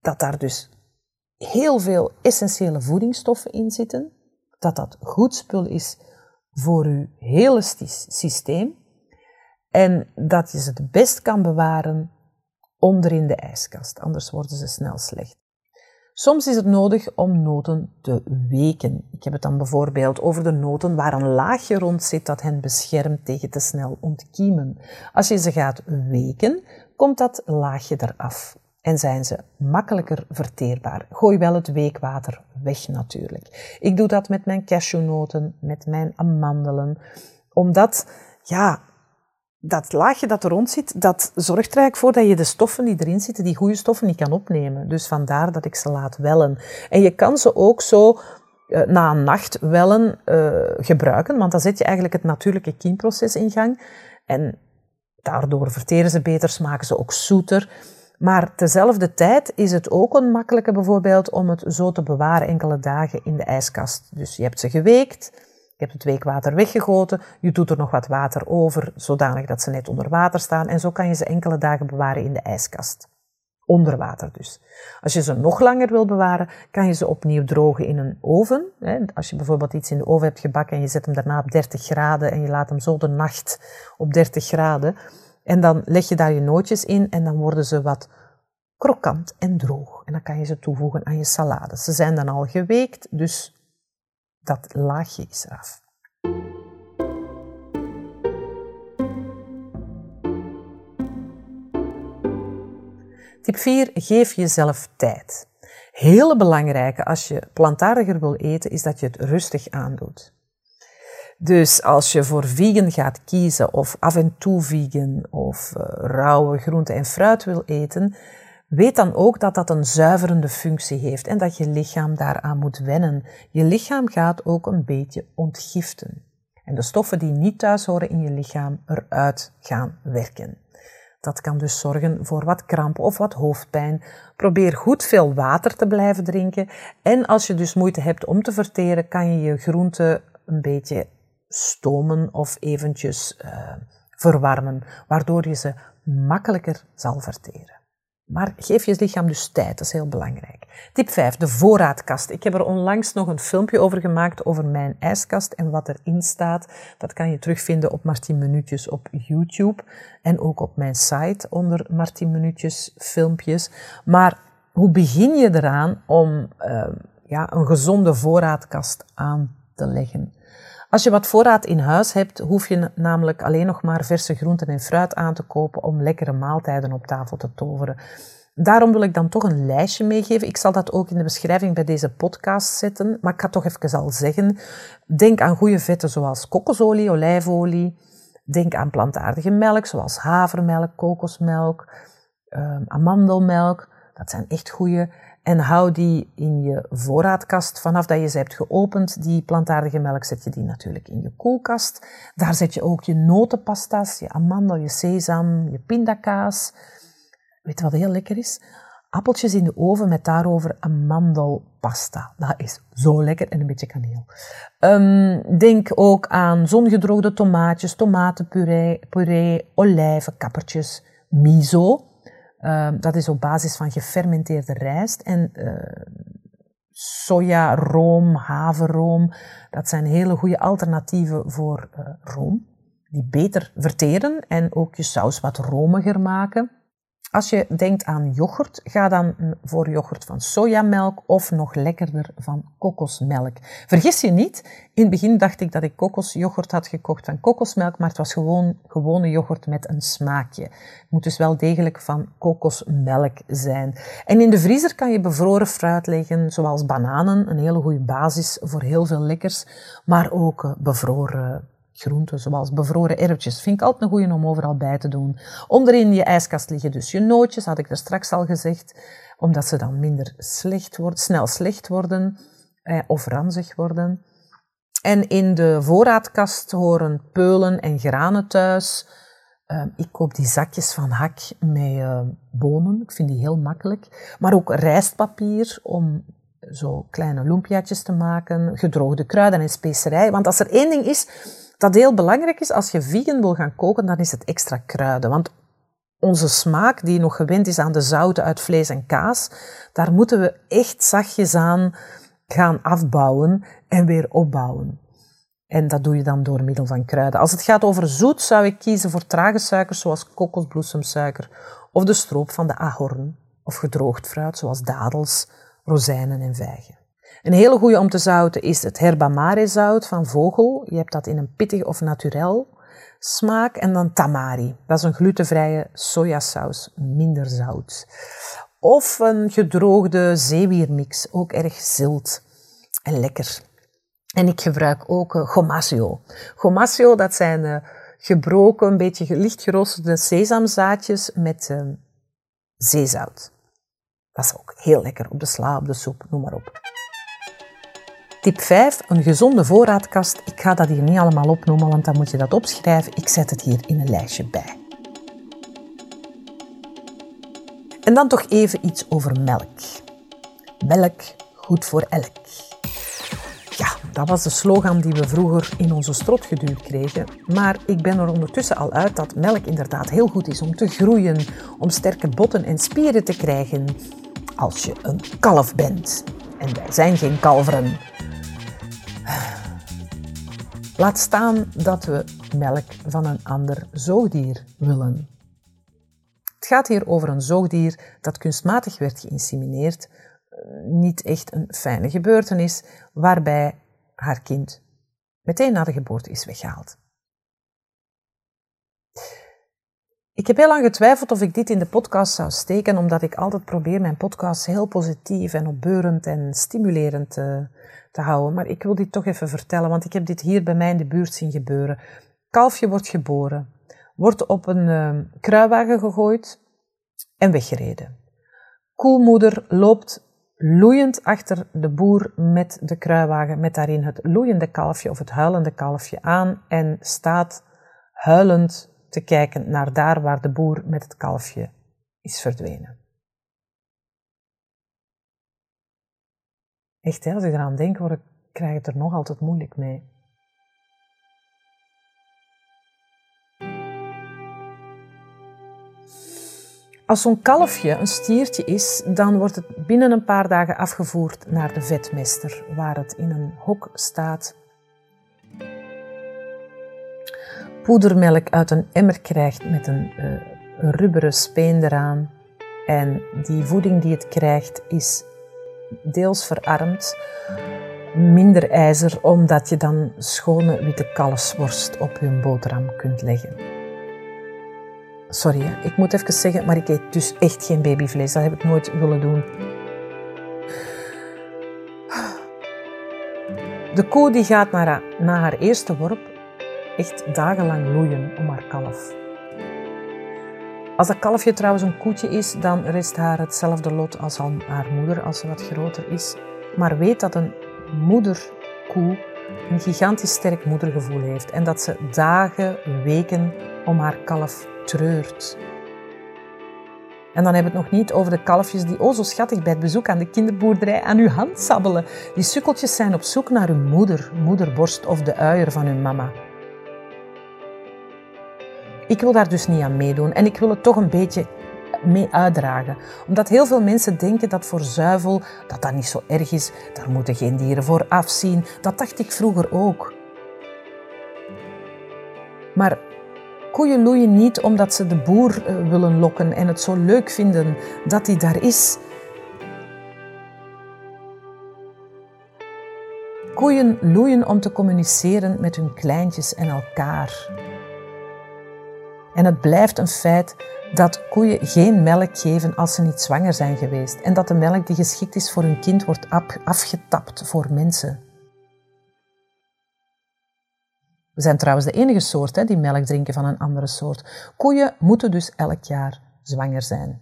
dat daar dus heel veel essentiële voedingsstoffen in zitten. Dat dat goed spul is voor je hele systeem. En dat je ze het best kan bewaren onder in de ijskast, anders worden ze snel slecht. Soms is het nodig om noten te weken. Ik heb het dan bijvoorbeeld over de noten waar een laagje rond zit dat hen beschermt tegen te snel ontkiemen. Als je ze gaat weken, komt dat laagje eraf en zijn ze makkelijker verteerbaar. Gooi wel het weekwater weg natuurlijk. Ik doe dat met mijn cashewnoten, met mijn amandelen, omdat ja, dat laagje dat er rond zit, dat zorgt er eigenlijk voor dat je de stoffen die erin zitten, die goede stoffen, niet kan opnemen. Dus vandaar dat ik ze laat wellen. En je kan ze ook zo uh, na een nacht wellen uh, gebruiken, want dan zet je eigenlijk het natuurlijke kiemproces in gang. En daardoor verteren ze beter, smaken ze ook zoeter. Maar tezelfde tijd is het ook een makkelijke bijvoorbeeld om het zo te bewaren enkele dagen in de ijskast. Dus je hebt ze geweekt, hebt het weekwater weggegoten, je doet er nog wat water over, zodanig dat ze net onder water staan. En zo kan je ze enkele dagen bewaren in de ijskast. Onder water dus. Als je ze nog langer wil bewaren, kan je ze opnieuw drogen in een oven. Als je bijvoorbeeld iets in de oven hebt gebakken en je zet hem daarna op 30 graden en je laat hem zo de nacht op 30 graden. En dan leg je daar je nootjes in en dan worden ze wat krokant en droog. En dan kan je ze toevoegen aan je salade. Ze zijn dan al geweekt, dus dat laagje is eraf. Tip 4. Geef jezelf tijd. Hele belangrijke als je plantaardiger wil eten, is dat je het rustig aandoet. Dus als je voor vegan gaat kiezen, of af en toe vegan, of uh, rauwe groente en fruit wil eten, Weet dan ook dat dat een zuiverende functie heeft en dat je lichaam daaraan moet wennen. Je lichaam gaat ook een beetje ontgiften. En de stoffen die niet thuis horen in je lichaam eruit gaan werken. Dat kan dus zorgen voor wat kramp of wat hoofdpijn. Probeer goed veel water te blijven drinken. En als je dus moeite hebt om te verteren, kan je je groenten een beetje stomen of eventjes uh, verwarmen, waardoor je ze makkelijker zal verteren. Maar geef je lichaam dus tijd, dat is heel belangrijk. Tip 5, de voorraadkast. Ik heb er onlangs nog een filmpje over gemaakt over mijn ijskast en wat erin staat. Dat kan je terugvinden op Martien Minuutjes op YouTube en ook op mijn site onder Martien Minuutjes filmpjes. Maar hoe begin je eraan om uh, ja, een gezonde voorraadkast aan te leggen? Als je wat voorraad in huis hebt, hoef je namelijk alleen nog maar verse groenten en fruit aan te kopen om lekkere maaltijden op tafel te toveren. Daarom wil ik dan toch een lijstje meegeven. Ik zal dat ook in de beschrijving bij deze podcast zetten, maar ik ga toch even al zeggen. Denk aan goede vetten zoals kokosolie, olijfolie. Denk aan plantaardige melk zoals havermelk, kokosmelk, uh, amandelmelk. Dat zijn echt goede. En hou die in je voorraadkast. Vanaf dat je ze hebt geopend, die plantaardige melk, zet je die natuurlijk in je koelkast. Daar zet je ook je notenpasta's, je amandel, je sesam, je pindakaas. Weet je wat heel lekker is? Appeltjes in de oven met daarover amandelpasta. Dat is zo lekker en een beetje kaneel. Um, denk ook aan zongedroogde tomaatjes, tomatenpuree, puree, olijven, kappertjes, miso. Ehm, dat is op basis van gefermenteerde rijst en uh, soja, room, haverroom. Dat zijn hele goede alternatieven voor uh, room, die beter verteren en ook je saus wat romiger maken. Als je denkt aan yoghurt, ga dan voor yoghurt van sojamelk of nog lekkerder van kokosmelk. Vergis je niet, in het begin dacht ik dat ik kokosyoghurt had gekocht van kokosmelk, maar het was gewoon gewone yoghurt met een smaakje. Het moet dus wel degelijk van kokosmelk zijn. En in de vriezer kan je bevroren fruit leggen, zoals bananen, een hele goede basis voor heel veel lekkers, maar ook eh, bevroren groenten, zoals bevroren erwtjes. Vind ik altijd een goeie om overal bij te doen. Onderin je ijskast liggen dus je nootjes, had ik er straks al gezegd, omdat ze dan minder slecht worden, snel slecht worden eh, of ranzig worden. En in de voorraadkast horen peulen en granen thuis. Uh, ik koop die zakjes van hak met uh, bonen. Ik vind die heel makkelijk. Maar ook rijstpapier om zo kleine lumpiaatjes te maken. Gedroogde kruiden en specerijen. Want als er één ding is dat heel belangrijk is als je vegan wil gaan koken, dan is het extra kruiden. Want onze smaak, die nog gewend is aan de zouten uit vlees en kaas, daar moeten we echt zachtjes aan gaan afbouwen en weer opbouwen. En dat doe je dan door middel van kruiden. Als het gaat over zoet, zou ik kiezen voor trage suikers zoals kokosbloesemsuiker of de stroop van de ahorn of gedroogd fruit zoals dadels, rozijnen en vijgen. Een hele goede om te zouten is het herbamare zout van vogel. Je hebt dat in een pittig of naturel smaak. En dan tamari. Dat is een glutenvrije sojasaus, minder zout. Of een gedroogde zeewiermix, ook erg zilt en lekker. En ik gebruik ook uh, gomasio. Dat zijn uh, gebroken, een beetje licht geroosterde sesamzaadjes met uh, zeezout. Dat is ook heel lekker op de sla, op de soep, noem maar op. Tip 5, een gezonde voorraadkast. Ik ga dat hier niet allemaal opnoemen, want dan moet je dat opschrijven. Ik zet het hier in een lijstje bij. En dan toch even iets over melk. Melk, goed voor elk. Ja, dat was de slogan die we vroeger in onze strot geduwd kregen. Maar ik ben er ondertussen al uit dat melk inderdaad heel goed is om te groeien, om sterke botten en spieren te krijgen als je een kalf bent. En wij zijn geen kalveren. Laat staan dat we melk van een ander zoogdier willen. Het gaat hier over een zoogdier dat kunstmatig werd geïnsemineerd. Niet echt een fijne gebeurtenis, waarbij haar kind meteen na de geboorte is weggehaald. Ik heb heel lang getwijfeld of ik dit in de podcast zou steken, omdat ik altijd probeer mijn podcast heel positief en opbeurend en stimulerend te, te houden. Maar ik wil dit toch even vertellen, want ik heb dit hier bij mij in de buurt zien gebeuren. Kalfje wordt geboren, wordt op een uh, kruiwagen gegooid en weggereden. Koelmoeder loopt loeiend achter de boer met de kruiwagen, met daarin het loeiende kalfje of het huilende kalfje aan en staat huilend te kijken naar daar waar de boer met het kalfje is verdwenen. Echt, hè, als ik eraan denk, word ik, krijg het er nog altijd moeilijk mee. Als zo'n kalfje een stiertje is, dan wordt het binnen een paar dagen afgevoerd naar de vetmester, waar het in een hok staat. Poedermelk uit een emmer krijgt met een, een rubberen speen eraan. En die voeding die het krijgt is deels verarmd, minder ijzer, omdat je dan schone witte kalfsworst op je boterham kunt leggen. Sorry, ik moet even zeggen, maar ik eet dus echt geen babyvlees. Dat heb ik nooit willen doen. De koe die gaat naar haar, na haar eerste worp echt dagenlang loeien om haar kalf. Als dat kalfje trouwens een koetje is, dan rest haar hetzelfde lot als haar moeder als ze wat groter is. Maar weet dat een moederkoe een gigantisch sterk moedergevoel heeft en dat ze dagen, weken om haar kalf treurt. En dan hebben we het nog niet over de kalfjes die oh zo schattig bij het bezoek aan de kinderboerderij aan uw hand sabbelen. Die sukkeltjes zijn op zoek naar hun moeder, moederborst of de uier van hun mama. Ik wil daar dus niet aan meedoen en ik wil het toch een beetje mee uitdragen. Omdat heel veel mensen denken dat voor zuivel dat dat niet zo erg is. Daar moeten geen dieren voor afzien. Dat dacht ik vroeger ook. Maar Koeien loeien niet omdat ze de boer eh, willen lokken en het zo leuk vinden dat hij daar is. Koeien loeien om te communiceren met hun kleintjes en elkaar. En het blijft een feit dat koeien geen melk geven als ze niet zwanger zijn geweest en dat de melk die geschikt is voor hun kind wordt afgetapt voor mensen. We zijn trouwens de enige soort hè, die melk drinken van een andere soort. Koeien moeten dus elk jaar zwanger zijn.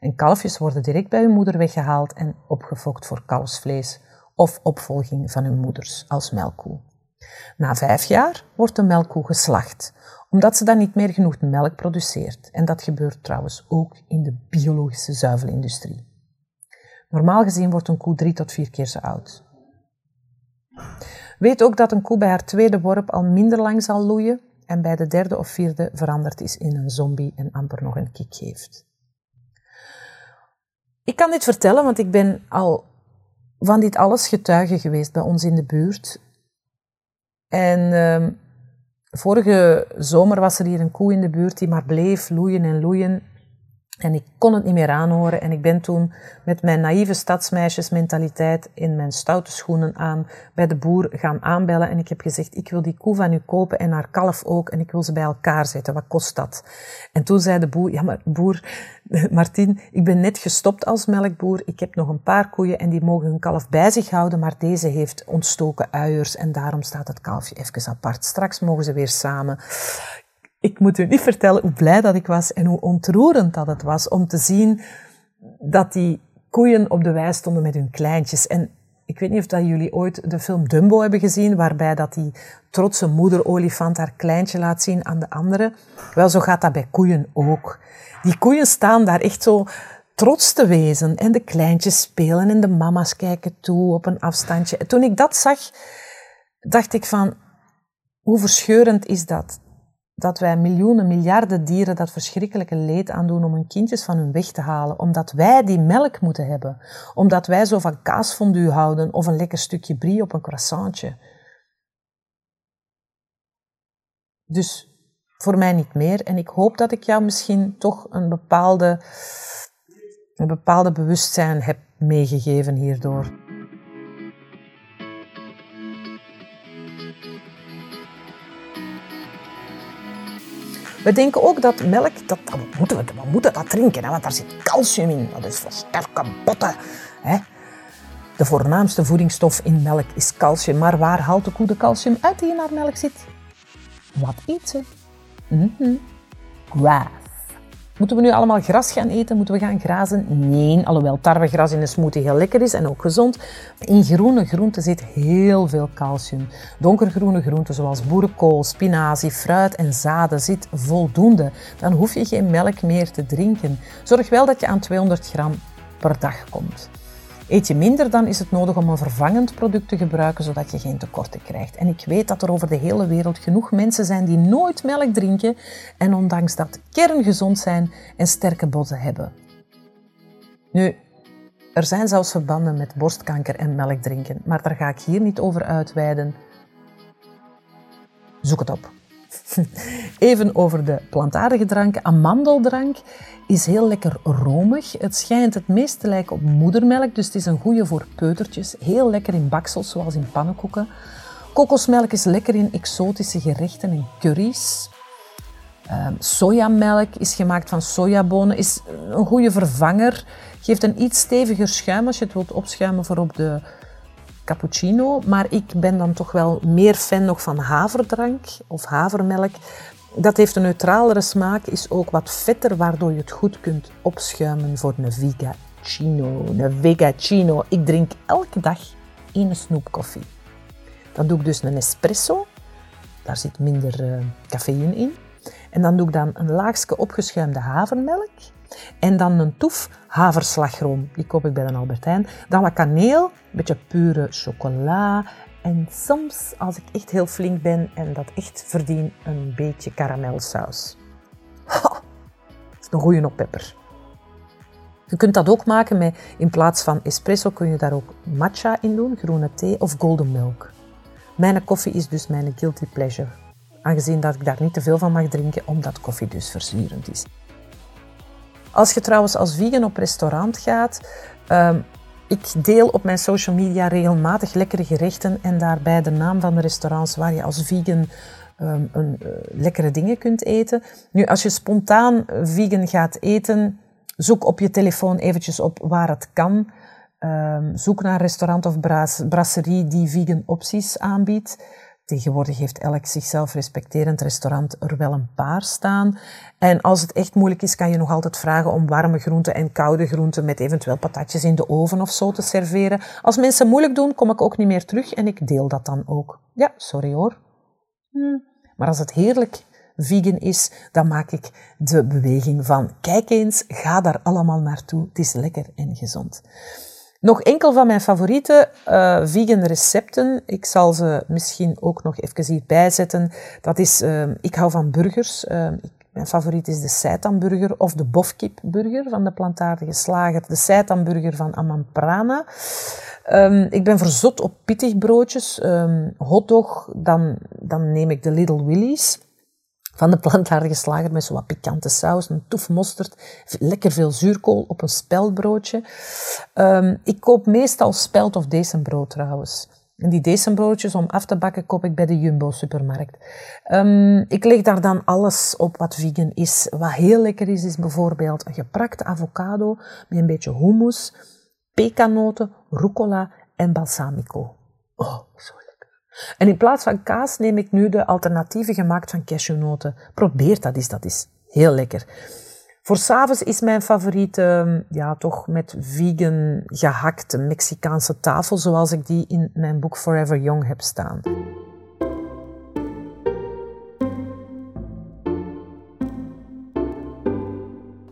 En kalfjes worden direct bij hun moeder weggehaald en opgefokt voor kalfsvlees of opvolging van hun moeders als melkkoe. Na vijf jaar wordt de melkkoe geslacht, omdat ze dan niet meer genoeg melk produceert. En dat gebeurt trouwens ook in de biologische zuivelindustrie. Normaal gezien wordt een koe drie tot vier keer zo oud. Weet ook dat een koe bij haar tweede worp al minder lang zal loeien en bij de derde of vierde veranderd is in een zombie en amper nog een kick geeft. Ik kan dit vertellen, want ik ben al van dit alles getuige geweest bij ons in de buurt. En uh, vorige zomer was er hier een koe in de buurt die maar bleef loeien en loeien. En ik kon het niet meer aanhoren en ik ben toen met mijn naïeve stadsmeisjesmentaliteit in mijn stoute schoenen aan bij de boer gaan aanbellen en ik heb gezegd, ik wil die koe van u kopen en haar kalf ook en ik wil ze bij elkaar zetten, wat kost dat? En toen zei de boer, ja maar boer, Martin, ik ben net gestopt als melkboer, ik heb nog een paar koeien en die mogen hun kalf bij zich houden, maar deze heeft ontstoken uiers en daarom staat het kalfje even apart. Straks mogen ze weer samen ik moet u niet vertellen hoe blij dat ik was en hoe ontroerend dat het was om te zien dat die koeien op de wei stonden met hun kleintjes. En ik weet niet of dat jullie ooit de film Dumbo hebben gezien, waarbij dat die trotse moederolifant haar kleintje laat zien aan de andere. Wel, zo gaat dat bij koeien ook. Die koeien staan daar echt zo trots te wezen en de kleintjes spelen en de mama's kijken toe op een afstandje. En toen ik dat zag, dacht ik van, hoe verscheurend is dat? Dat wij miljoenen, miljarden dieren dat verschrikkelijke leed aandoen om hun kindjes van hun weg te halen, omdat wij die melk moeten hebben, omdat wij zo van kaasfondue houden of een lekker stukje brie op een croissantje. Dus voor mij niet meer. En ik hoop dat ik jou misschien toch een bepaalde, een bepaalde bewustzijn heb meegegeven hierdoor. We denken ook dat melk, dat, dat moeten we, we moeten dat drinken, hè, want daar zit calcium in. Dat is voor sterke botten. Hè. De voornaamste voedingsstof in melk is calcium. Maar waar haalt de koe de calcium uit die in haar melk zit? Wat eet ze? Mm. Moeten we nu allemaal gras gaan eten? Moeten we gaan grazen? Nee, alhoewel tarwegras in een smoothie heel lekker is en ook gezond. In groene groenten zit heel veel calcium. Donkergroene groenten zoals boerenkool, spinazie, fruit en zaden zit voldoende. Dan hoef je geen melk meer te drinken. Zorg wel dat je aan 200 gram per dag komt. Eet je minder, dan is het nodig om een vervangend product te gebruiken, zodat je geen tekorten krijgt. En ik weet dat er over de hele wereld genoeg mensen zijn die nooit melk drinken en ondanks dat kerngezond zijn en sterke botten hebben. Nu, er zijn zelfs verbanden met borstkanker en melk drinken, maar daar ga ik hier niet over uitweiden. Zoek het op. Even over de plantaardige dranken. Amandeldrank is heel lekker romig. Het schijnt het meest te lijken op moedermelk, dus het is een goede voor peutertjes. Heel lekker in baksels, zoals in pannenkoeken. Kokosmelk is lekker in exotische gerechten en curry's. Um, sojamelk is gemaakt van sojabonen, is een goede vervanger. Geeft een iets steviger schuim als je het wilt opschuimen voor op de cappuccino. Maar ik ben dan toch wel meer fan nog van haverdrank of havermelk. Dat heeft een neutralere smaak, is ook wat vetter, waardoor je het goed kunt opschuimen voor een vegacino. Een vegacino. Ik drink elke dag één snoepkoffie. Dan doe ik dus een espresso. Daar zit minder uh, cafeïne in. En dan doe ik dan een laagje opgeschuimde havermelk. En dan een toef haverslagroom. Die koop ik bij de Albertijn. Dan wat kaneel, een beetje pure chocola. En soms, als ik echt heel flink ben en dat echt verdien, een beetje karamelsaus. Ha, dat is een goede op pepper. Je kunt dat ook maken met, in plaats van espresso kun je daar ook matcha in doen, groene thee of golden milk. Mijn koffie is dus mijn guilty pleasure. aangezien dat ik daar niet te veel van mag drinken, omdat koffie dus verzurend is. Als je trouwens als vegan op restaurant gaat, um, ik deel op mijn social media regelmatig lekkere gerechten en daarbij de naam van de restaurants waar je als vegan um, een, uh, lekkere dingen kunt eten. Nu, als je spontaan vegan gaat eten, zoek op je telefoon eventjes op waar het kan. Um, zoek naar een restaurant of brasserie die vegan opties aanbiedt. Tegenwoordig heeft elk zichzelf respecterend restaurant er wel een paar staan. En als het echt moeilijk is, kan je nog altijd vragen om warme groenten en koude groenten met eventueel patatjes in de oven of zo te serveren. Als mensen moeilijk doen, kom ik ook niet meer terug en ik deel dat dan ook. Ja, sorry hoor. Hm. Maar als het heerlijk vegan is, dan maak ik de beweging van kijk eens, ga daar allemaal naartoe. Het is lekker en gezond. Nog enkel van mijn favoriete uh, vegan recepten. Ik zal ze misschien ook nog even hierbij zetten. Dat is, uh, ik hou van burgers. Uh, mijn favoriet is de seitanburger of de bofkipburger van de plantaardige slager. De seitanburger van Amamprana. Um, ik ben verzot op pittig broodjes. Um, hotdog, dan, dan neem ik de Little Willy's van de plantaardige slager met zo wat pikante saus, een toef mosterd, lekker veel zuurkool op een speldbroodje. Um, ik koop meestal speld of decembrood trouwens. En die decembroodjes om af te bakken koop ik bij de Jumbo-supermarkt. Um, ik leg daar dan alles op wat vegan is. Wat heel lekker is, is bijvoorbeeld een geprakte avocado met een beetje hummus, pekanoten, rucola en balsamico. Oh, zo en in plaats van kaas neem ik nu de alternatieven gemaakt van cashewnoten. Probeer dat eens, dat is heel lekker. Voor s'avonds is mijn favoriet, ehm, ja, toch met vegan gehakte Mexicaanse tafel, zoals ik die in mijn boek Forever Young heb staan.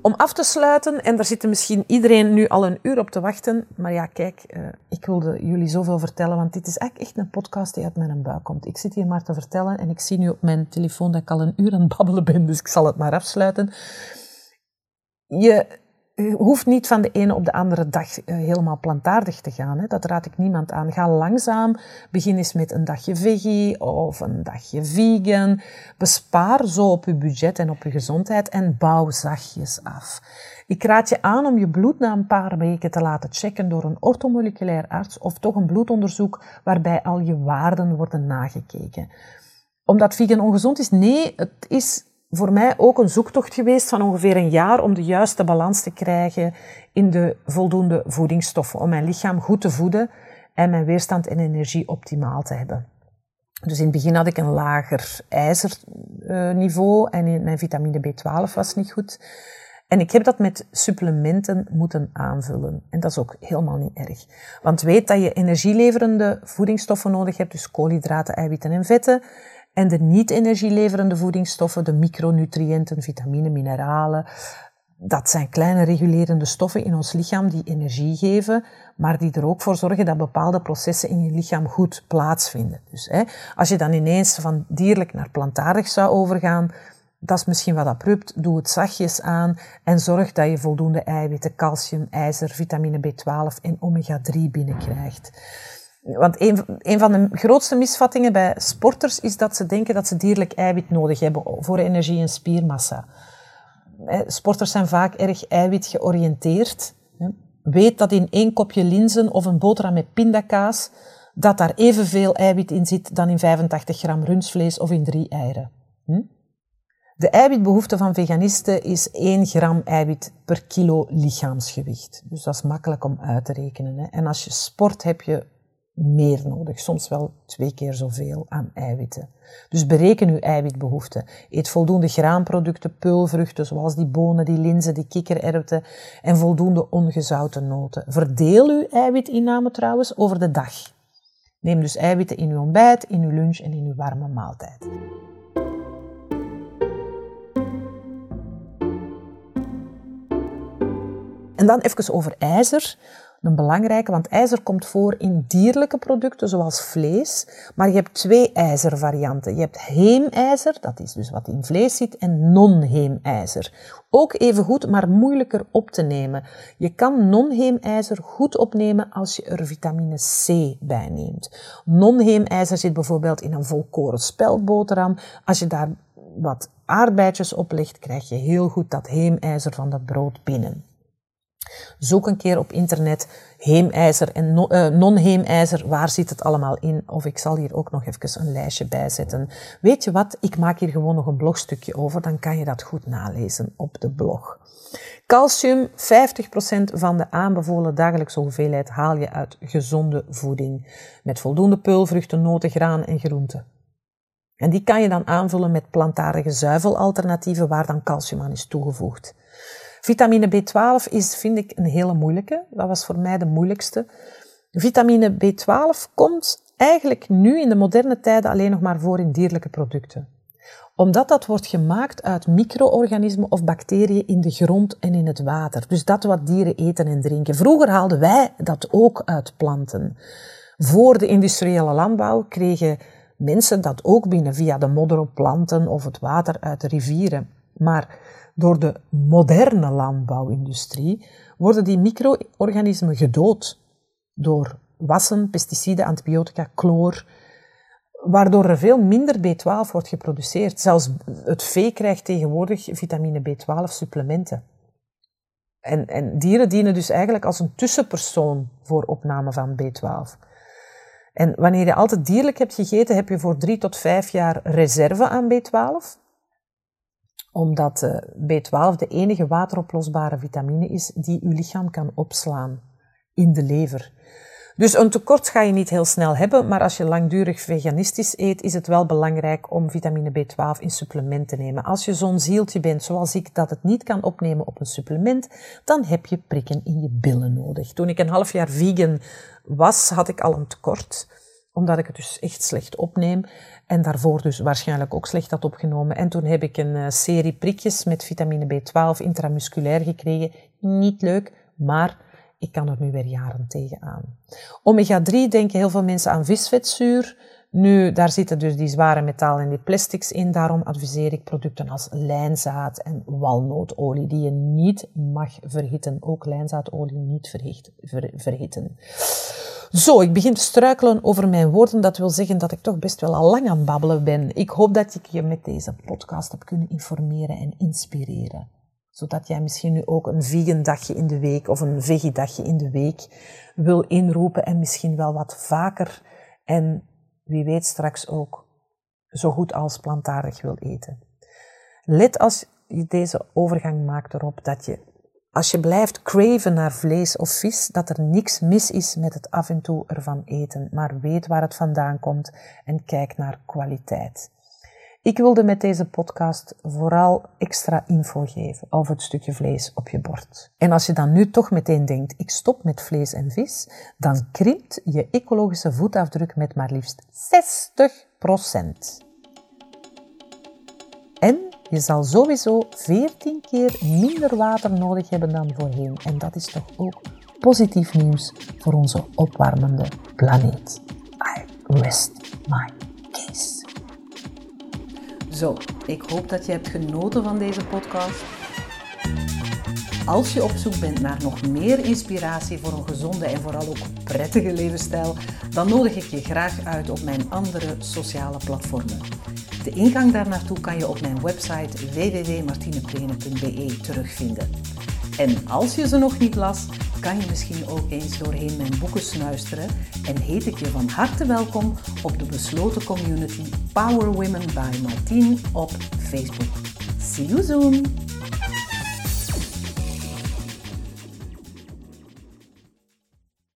Om af te sluiten, en daar zit misschien iedereen nu al een uur op te wachten, maar ja, kijk, uh, ik wilde jullie zoveel vertellen, want dit is eigenlijk echt een podcast die uit mijn buik komt. Ik zit hier maar te vertellen en ik zie nu op mijn telefoon dat ik al een uur aan het babbelen ben, dus ik zal het maar afsluiten. Je hoeft niet van de ene op de andere dag eh, helemaal plantaardig te gaan. Hè. Dat raad ik niemand aan. Ga langzaam. Begin eens met een dagje veggie of een dagje vegan. Bespaar zo op je budget en op je gezondheid en bouw zachtjes af. Ik raad je aan om je bloed na een paar weken te laten checken door een orthomoleculair arts of toch een bloedonderzoek waarbij al je waarden worden nagekeken. Omdat vegan ongezond is? Nee, het is voor mij ook een zoektocht geweest van ongeveer een jaar om de juiste balans te krijgen in de voldoende voedingsstoffen. Om mijn lichaam goed te voeden en mijn weerstand en energie optimaal te hebben. Dus in het begin had ik een lager ijzerniveau en mijn vitamine B12 was niet goed. En ik heb dat met supplementen moeten aanvullen. En dat is ook helemaal niet erg. Want weet dat je energieleverende voedingsstoffen nodig hebt, dus koolhydraten, eiwitten en vetten. En de niet-energieleverende voedingsstoffen, de micronutriënten, vitamine, mineralen, dat zijn kleine regulerende stoffen in ons lichaam die energie geven, maar die er ook voor zorgen dat bepaalde processen in je lichaam goed plaatsvinden. Dus hè, als je dan ineens van dierlijk naar plantaardig zou overgaan, dat is misschien wat abrupt. Doe het zachtjes aan en zorg dat je voldoende eiwitten, calcium, ijzer, vitamine B12 en omega-3 binnenkrijgt. Want een, van de grootste misvattingen bij sporters is dat ze denken dat ze dierlijk eiwit nodig hebben voor energie en spiermassa. Sporters zijn vaak erg eiwit georiënteerd. Weet dat in één kopje linzen of een boterham met pindakaas, dat daar evenveel eiwit in zit dan in 85 gram rundvlees of in drie eieren. Hm? De eiwitbehoefte van veganisten is 1 gram eiwit per kilo lichaamsgewicht. Dus dat is makkelijk om uit te rekenen. En als je sport heb je meer nodig, soms wel twee keer zoveel aan eiwitten. Dus bereken uw eiwitbehoefte. Eet voldoende graanproducten, peulvruchten, zoals die bonen, die linzen, die kikkererwten en voldoende ongezouten noten. Verdeel uw eiwitinname trouwens over de dag. Neem dus eiwitten in uw ontbijt, in uw lunch en in uw warme maaltijd. En dan even over ijzer. Een belangrijke, want ijzer komt voor in dierlijke producten zoals vlees, maar je hebt twee ijzervarianten. Je hebt heemijzer, dat is dus wat in vlees zit, en non-heemijzer. Ook even goed, maar moeilijker op te nemen. Je kan non-heemijzer goed opnemen als je er vitamine C bij neemt. Non-heemijzer zit bijvoorbeeld in een volkoren speldboterham. Als je daar wat aardbeidjes op legt, krijg je heel goed dat heemijzer van dat brood binnen. Zoek een keer op internet heemijzer en eh, non-heemijzer. Waar zit het allemaal in? Of ik zal hier ook nog even een lijstje bij zetten. Weet je wat? Ik maak hier gewoon nog een blogstukje over. Dan kan je dat goed nalezen op de blog. Calcium, 50% van de aanbevolen dagelijkse hoeveelheid haal je uit gezonde voeding. Met voldoende peulvruchten, noten, graan en groenten. En die kan je dan aanvullen met plantaardige zuivelalternatieven waar dan calcium aan is toegevoegd. Vitamine B12 is, vind ik, een hele moeilijke. Dat was voor mij de moeilijkste. Vitamine B12 komt eigenlijk nu in de moderne tijden alleen nog maar voor in dierlijke producten. Omdat dat wordt gemaakt uit micro-organismen of bacteriën in de grond en in het water. Dus dat wat dieren eten en drinken. Vroeger haalden wij dat ook uit planten. Voor de industriële landbouw kregen mensen dat ook binnen via de modder op planten of het water uit de rivieren. Maar door de moderne landbouwindustrie worden die micro-organismen gedood door wassen, pesticiden, antibiotica, chloor, waardoor er veel minder B12 wordt geproduceerd. Zelfs het vee krijgt tegenwoordig vitamine B12 supplementen. En, en dieren dienen dus eigenlijk als een tussenpersoon voor opname van B12. En wanneer je altijd dierlijk hebt gegeten, heb je voor drie tot vijf jaar reserve aan B12 omdat eh, B12 de enige wateroplosbare vitamine is die uw lichaam kan opslaan in de lever. Dus een tekort ga je niet heel snel hebben, maar als je langdurig veganistisch eet, is het wel belangrijk om vitamine B12 in supplement te nemen. Als je zo'n zieltje bent, zoals ik, dat het niet kan opnemen op een supplement, dan heb je prikken in je billen nodig. Toen ik een half jaar vegan was, had ik al een tekort omdat ik het dus echt slecht opneem. En daarvoor dus waarschijnlijk ook slecht had opgenomen. En toen heb ik een eh, serie prikjes met vitamine B12 intramusculair gekregen. Niet leuk, maar ik kan er nu weer jaren tegenaan. Omega-3 denken heel veel mensen aan visvetzuur. Nu, daar zitten dus die zware metalen en die plastics in. Daarom adviseer ik producten als lijnzaad en walnootolie, die je niet mag verhitten. Ook lijnzaadolie niet verhitten. Zo, ik begin te struikelen over mijn woorden. Dat wil zeggen dat ik toch best wel al lang aan babbelen ben. Ik hoop dat ik je met deze podcast heb kunnen informeren en inspireren. Zodat jij misschien nu ook een vegan dagje in de week of een veggie dagje in de week wil inroepen en misschien wel wat vaker en wie weet straks ook zo goed als plantaardig wil eten. Let als je deze overgang maakt erop dat je als je blijft craven naar vlees of vis, dat er niks mis is met het af en toe ervan eten, maar weet waar het vandaan komt en kijk naar kwaliteit. Ik wilde met deze podcast vooral extra info geven over het stukje vlees op je bord. En als je dan nu toch meteen denkt, ik stop met vlees en vis, dan krimpt je ecologische voetafdruk met maar liefst 60%. En je zal sowieso 14 keer minder water nodig hebben dan voorheen. En dat is toch ook positief nieuws voor onze opwarmende planeet. I rest my case. Zo, ik hoop dat je hebt genoten van deze podcast. Als je op zoek bent naar nog meer inspiratie voor een gezonde en vooral ook prettige levensstijl, dan nodig ik je graag uit op mijn andere sociale platformen. De ingang daar naartoe kan je op mijn website www.martineprene.be terugvinden. En als je ze nog niet las, kan je misschien ook eens doorheen mijn boeken snuisteren en heet ik je van harte welkom op de besloten community Power Women by Martine op Facebook. See you soon!